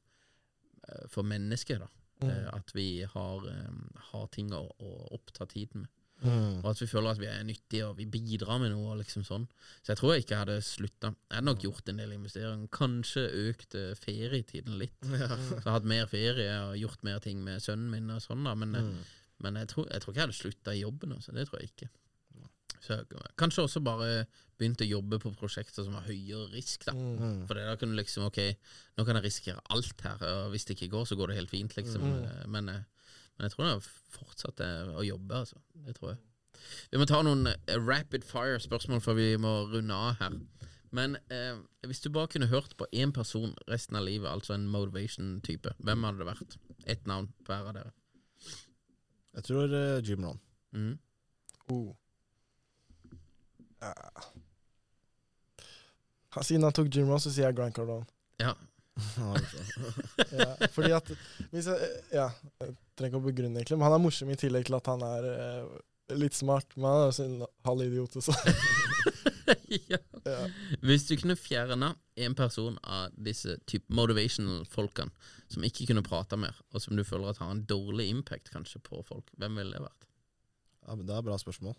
eh, for mennesket, da. Mm. Eh, At vi har, eh, har ting å, å oppta tiden med. Mm. Og at vi føler at vi er nyttige og vi bidrar med noe. liksom sånn Så jeg tror jeg ikke hadde slutta. Jeg hadde nok gjort en del investeringer. Kanskje økt eh, ferietiden litt. Ja. Så jeg hadde hatt mer ferie og gjort mer ting med sønnen min og sånn. da Men, Mm. Men jeg, tror, jeg tror ikke jeg hadde slutta i jobben. Altså. Det tror jeg ikke. Så jeg, kanskje også bare begynt å jobbe på prosjekter som har høyere risk. da Mm. For da kan du liksom Ok, nå kan jeg risikere alt her, og hvis det ikke går, så går det helt fint, liksom. Mm. Eh, Men, eh, men jeg tror jeg fortsatte å jobbe, altså. Det tror jeg. Vi må ta noen eh, rapid fire-spørsmål før vi må runde av her. Men eh, hvis du bare kunne hørt på én person resten av livet, altså en motivation-type, hvem hadde det vært? Ett navn på hver av dere. Jeg tror uh, Jim Ron. Mm. Oh. Ja. Ja, Siden han tok Jim Ron, så sier jeg Grant Cardone. Ja. Ja, fordi at hvis jeg, Ja, jeg trenger ikke å begrunne, egentlig, men han er morsom i tillegg til at han er eh, litt smart. Men han er også en halv idiot, så ja. ja. Hvis du kunne fjerna en person av disse type motivational-folkene som ikke kunne prata mer, og som du føler at har en dårlig impact kanskje på folk, hvem ville det vært? Ja, men Det er et bra spørsmål.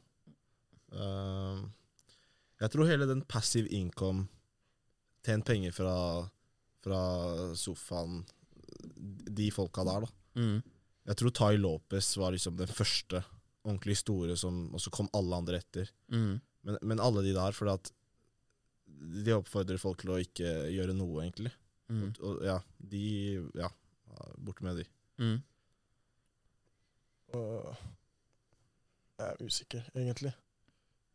Uh, jeg tror hele den passive income, tjent penger fra, fra sofaen, de folka der, da. Mm. Jeg tror Tai Lopez var liksom den første ordentlig store, som, og så kom alle andre etter. Mm. Men, men alle de der, fordi at de oppfordrer folk til å ikke gjøre noe, egentlig. Mm. Og, og ja, de Ja, borte med de. Mm. Og jeg er usikker, egentlig.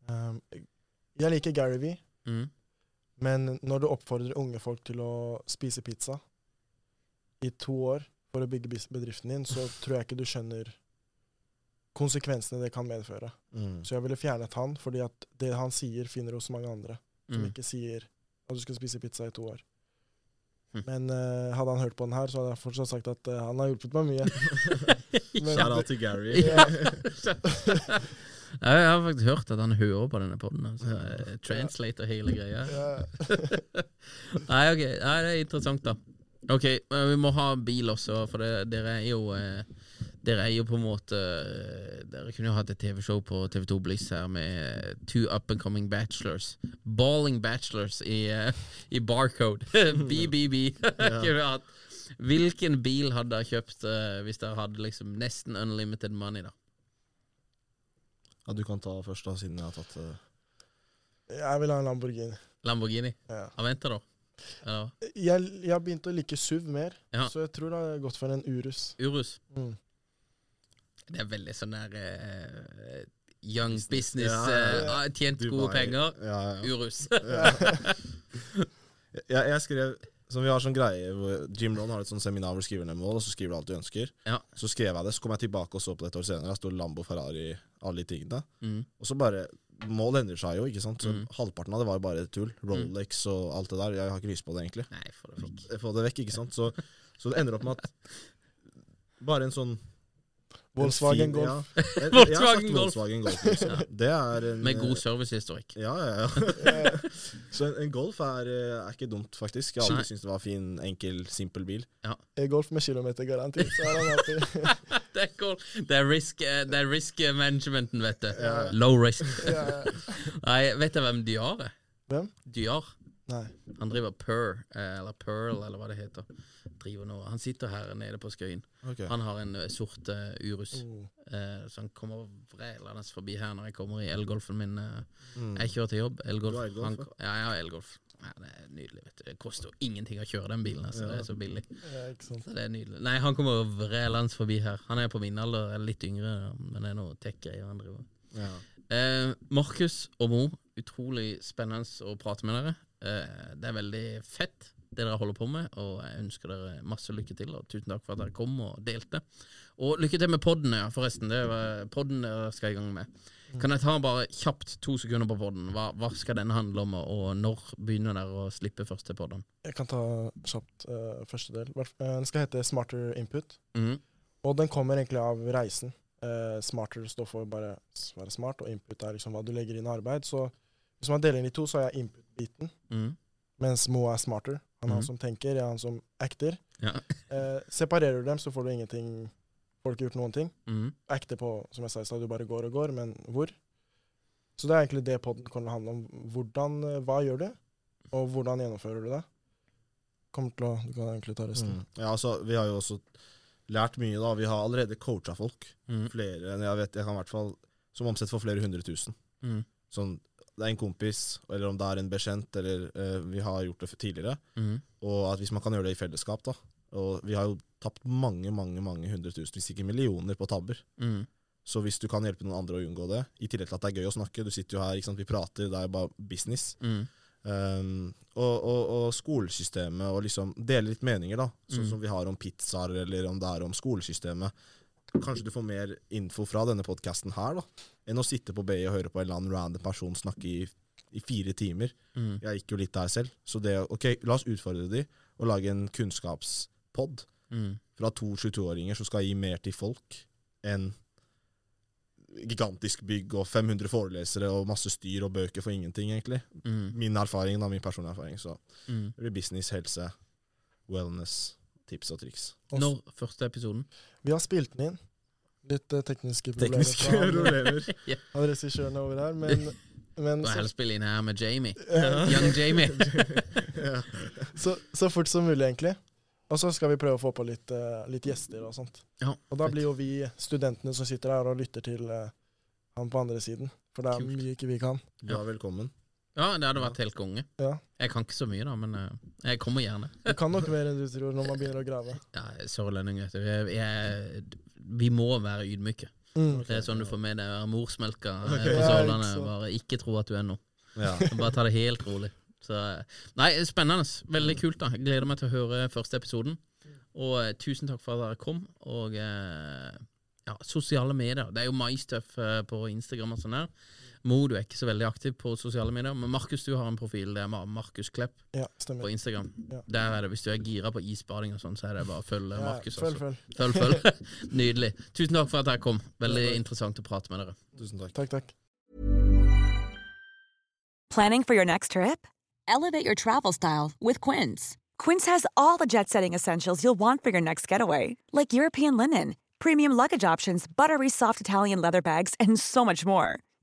Um, jeg liker Gary V, Mm. men når du oppfordrer unge folk til å spise pizza i to år for å bygge bedriften din, så tror jeg ikke du skjønner konsekvensene det kan medføre. Mm. Så jeg ville fjernet han, fordi at det han sier, finner hos mange andre. Som Mm. ikke sier at du skal spise pizza i to år. Mm. Men uh, hadde han hørt på den her, så hadde jeg fortsatt sagt at uh, han har hjulpet meg mye. Men- Shout out til Gary. Ja. Jeg har faktisk hørt at han hører på denne poden. Altså, translator hele greia. Nei, ok, Nei, det er interessant, da. Ok, vi må ha bil også, for det, dere er jo eh, Dere er jo på en måte eh, Dere kunne jo hatt et TV-show på TV2 Bliss her med two up and coming bachelors. Balling bachelors i, uh, i barcode. BBB. ja. Hvilken bil hadde dere kjøpt uh, hvis dere hadde liksom nesten unlimited money, da? Ja, du kan ta først, da, siden jeg har tatt uh, Jeg vil ha en Lamborghini. Lamborghini? Ja. Aventador? Eller Jeg, jeg har begynt å like SUV mer, Ja. så jeg tror det har gått for en Urus. Urus? Mm. Det er veldig sånn der uh, Young business, ah, tjent Dubai. gode penger. Ja, ja. Urus. jeg, jeg skrev Som vi har sånn greie hvor Jim Rohn har et sånn seminar hvor du skriver ned mål, og så skriver du alt du ønsker. Ja. Så skrev jeg det, så kom jeg tilbake og så på det et år senere. Jeg sto Lambo, Ferrari, alle de tingene. Mm. Og så bare Mål endrer seg jo, ikke sant. Så Mm. halvparten av det var jo bare tull. Rolex og alt det der. Jeg har ikke lyst på det, egentlig. Nei, Få det fikk. Få det vekk, ikke sant. Så, så det ender opp med at bare en sånn Volkswagen Golf. Ja, jeg, jeg har Volkswagen sagt Golf. Volkswagen Golf. Det en Med god servicehistorikk. Ja, ja, ja. Så en, en Golf er, eh, er ikke dumt, faktisk. Jeg har alltid syntes det var fin, enkel, simpel bil. Ja. Golf med kilometergaranti. Så er han alltid Det er cool. Det er risk, eh, det er risk managementen, vet du. Ja. Low risk. ja, ja. Nei, vet du hvem Dyar er? Hvem? Dyar. Nei. Han driver Purr, eh, eller Pearl, eller hva det heter. Han sitter her nede på Skøyen. Okay. Han har en eh, sort uh, Urus. Oh. uh, så han kommer vrelende forbi her når jeg kommer i elgolfen min. Uh, Mm. Jeg kjører til jobb. Elgolf. Ja? ja, jeg har elgolf. Ja, det er nydelig. vet du Det koster jo ingenting å kjøre den bilen. Altså. Ja. Det er så billig. Ja. Så det er nydelig. Nei, han kommer vrelende forbi her. Han er på min alder, er litt yngre, men det er noe tech-greier han driver med. Ja. Eh, Markus og Mo, utrolig spennende å prate med dere. Eh, det er veldig fett det dere holder på med, og jeg ønsker dere masse lykke til. Og tusen takk for at dere kom og delte. Og lykke til med podden, ja, forresten. Det er podden dere skal i gang med. Kan jeg ta bare kjapt to sekunder på podden? Hva, hva skal den handle om, og når begynner dere å slippe første podden? Jeg kan ta kjapt uh, første del. Eh, Den skal hete Smarter Input. Mm. Og den kommer egentlig av reisen. Uh, smarter står for bare være smart, og input er liksom hva du legger inn i arbeid. Så hvis man deler inn i to, så er jeg input-biten, Mm. mens Mo er smarter. Han er mm. han som tenker, jeg er han som acter. Ja. Eh, separerer du dem, så får du ingenting Folk har gjort noen ting. Mm. Acter på, som jeg sa i stad, du bare går og går, men hvor? Så det er egentlig det podden kommer til å handle om. Hvordan, eh, hva gjør du, og hvordan gjennomfører du det? Kommer til å, Du kan egentlig ta resten. Mm. Ja, altså, vi har jo også lært mye, da. Vi har allerede coacha folk. Mm. Flere enn jeg vet, jeg kan i hvert fall Som omsetter for flere hundre tusen. Mm. Sånn, det er en kompis, eller om det er en bekjent, eller uh, vi har gjort det tidligere. Mm. Og at hvis man kan gjøre det i fellesskap, da. Og vi har jo tapt mange, mange mange hundre tusen, hvis ikke millioner, på tabber. Mm. Så hvis du kan hjelpe noen andre å unngå det, i tillegg til at det er gøy å snakke Du sitter jo her, vi prater, det er jo bare business. Mm. Um, og, og, og skolesystemet, og liksom dele litt meninger, da. Sånn Mm. som vi har om pizzaer, eller om det er om skolesystemet. Kanskje du får mer info fra denne podkasten her, da, enn å sitte på BI og høre på en eller annen random person snakke i, i fire timer. Mm. Jeg gikk jo litt der selv. Så det, ok, la oss utfordre de, og lage en kunnskapspod mm. fra to 22-åringer som skal gi mer til folk enn gigantisk bygg og 500 forelesere og masse styr og bøker for ingenting, egentlig. Mm. Min erfaring, da, min personlige erfaring. Så Mhm. det blir business, helse, wellness, tips og triks. Også. Når første episoden? Vi har spilt den inn. Litt uh, tekniske problemer Tekniske problemer. Ja. han regissøren over her, men, men så, helst spille inn her med Jamie. Ja. Young Jamie. ja. så, så fort som mulig, egentlig. Og så skal vi prøve å få på litt, uh, litt gjester og sånt. Ja, Og da fett. blir jo vi studentene som sitter her og lytter til uh, han på andre siden. For det er Kult. mye ikke vi kan. Er velkommen. Ja, det hadde vært helt konge. Ja. Jeg kan ikke så mye, da, men eh, jeg kommer gjerne. Du kan nok mer enn du tror når man begynner å grave. Ja, Sørlending, vet du. Jeg, jeg, vi må være ydmyke. Mm. Det er sånn du får med deg morsmelka eh, Ok. på Ja, Sørlandet. ikke sant. Bare ikke tro at du er noe. Ja. Bare ta det helt rolig. Så, eh, nei, spennende. Veldig kult. da Jeg Gleder meg til å høre første episoden. Og eh, tusen takk for at dere kom. Og eh, ja, sosiale medier. Det er jo MyStuff eh, på Instagram og sånn her. Mo, du er ikke så veldig aktiv på sosiale medier, men Markus, du har en profil. Det er Markus Klepp Ja, på. Instagram. Ja. Der er det, Hvis du er gira på isbading og sånn, så er det bare å følge Ja, Markus. følg, altså. følg. Følg, følg. Nydelig. Tusen takk for at dere kom. Veldig Ja, interessant å prate med dere. Tusen takk. Takk, takk. Planning for your next trip? Elevate your travel style with Quince. Quince has all the jet setting essentials you'll want for your next getaway, like European linen, premium luggage options, buttery soft Italian leather bags, and so much more.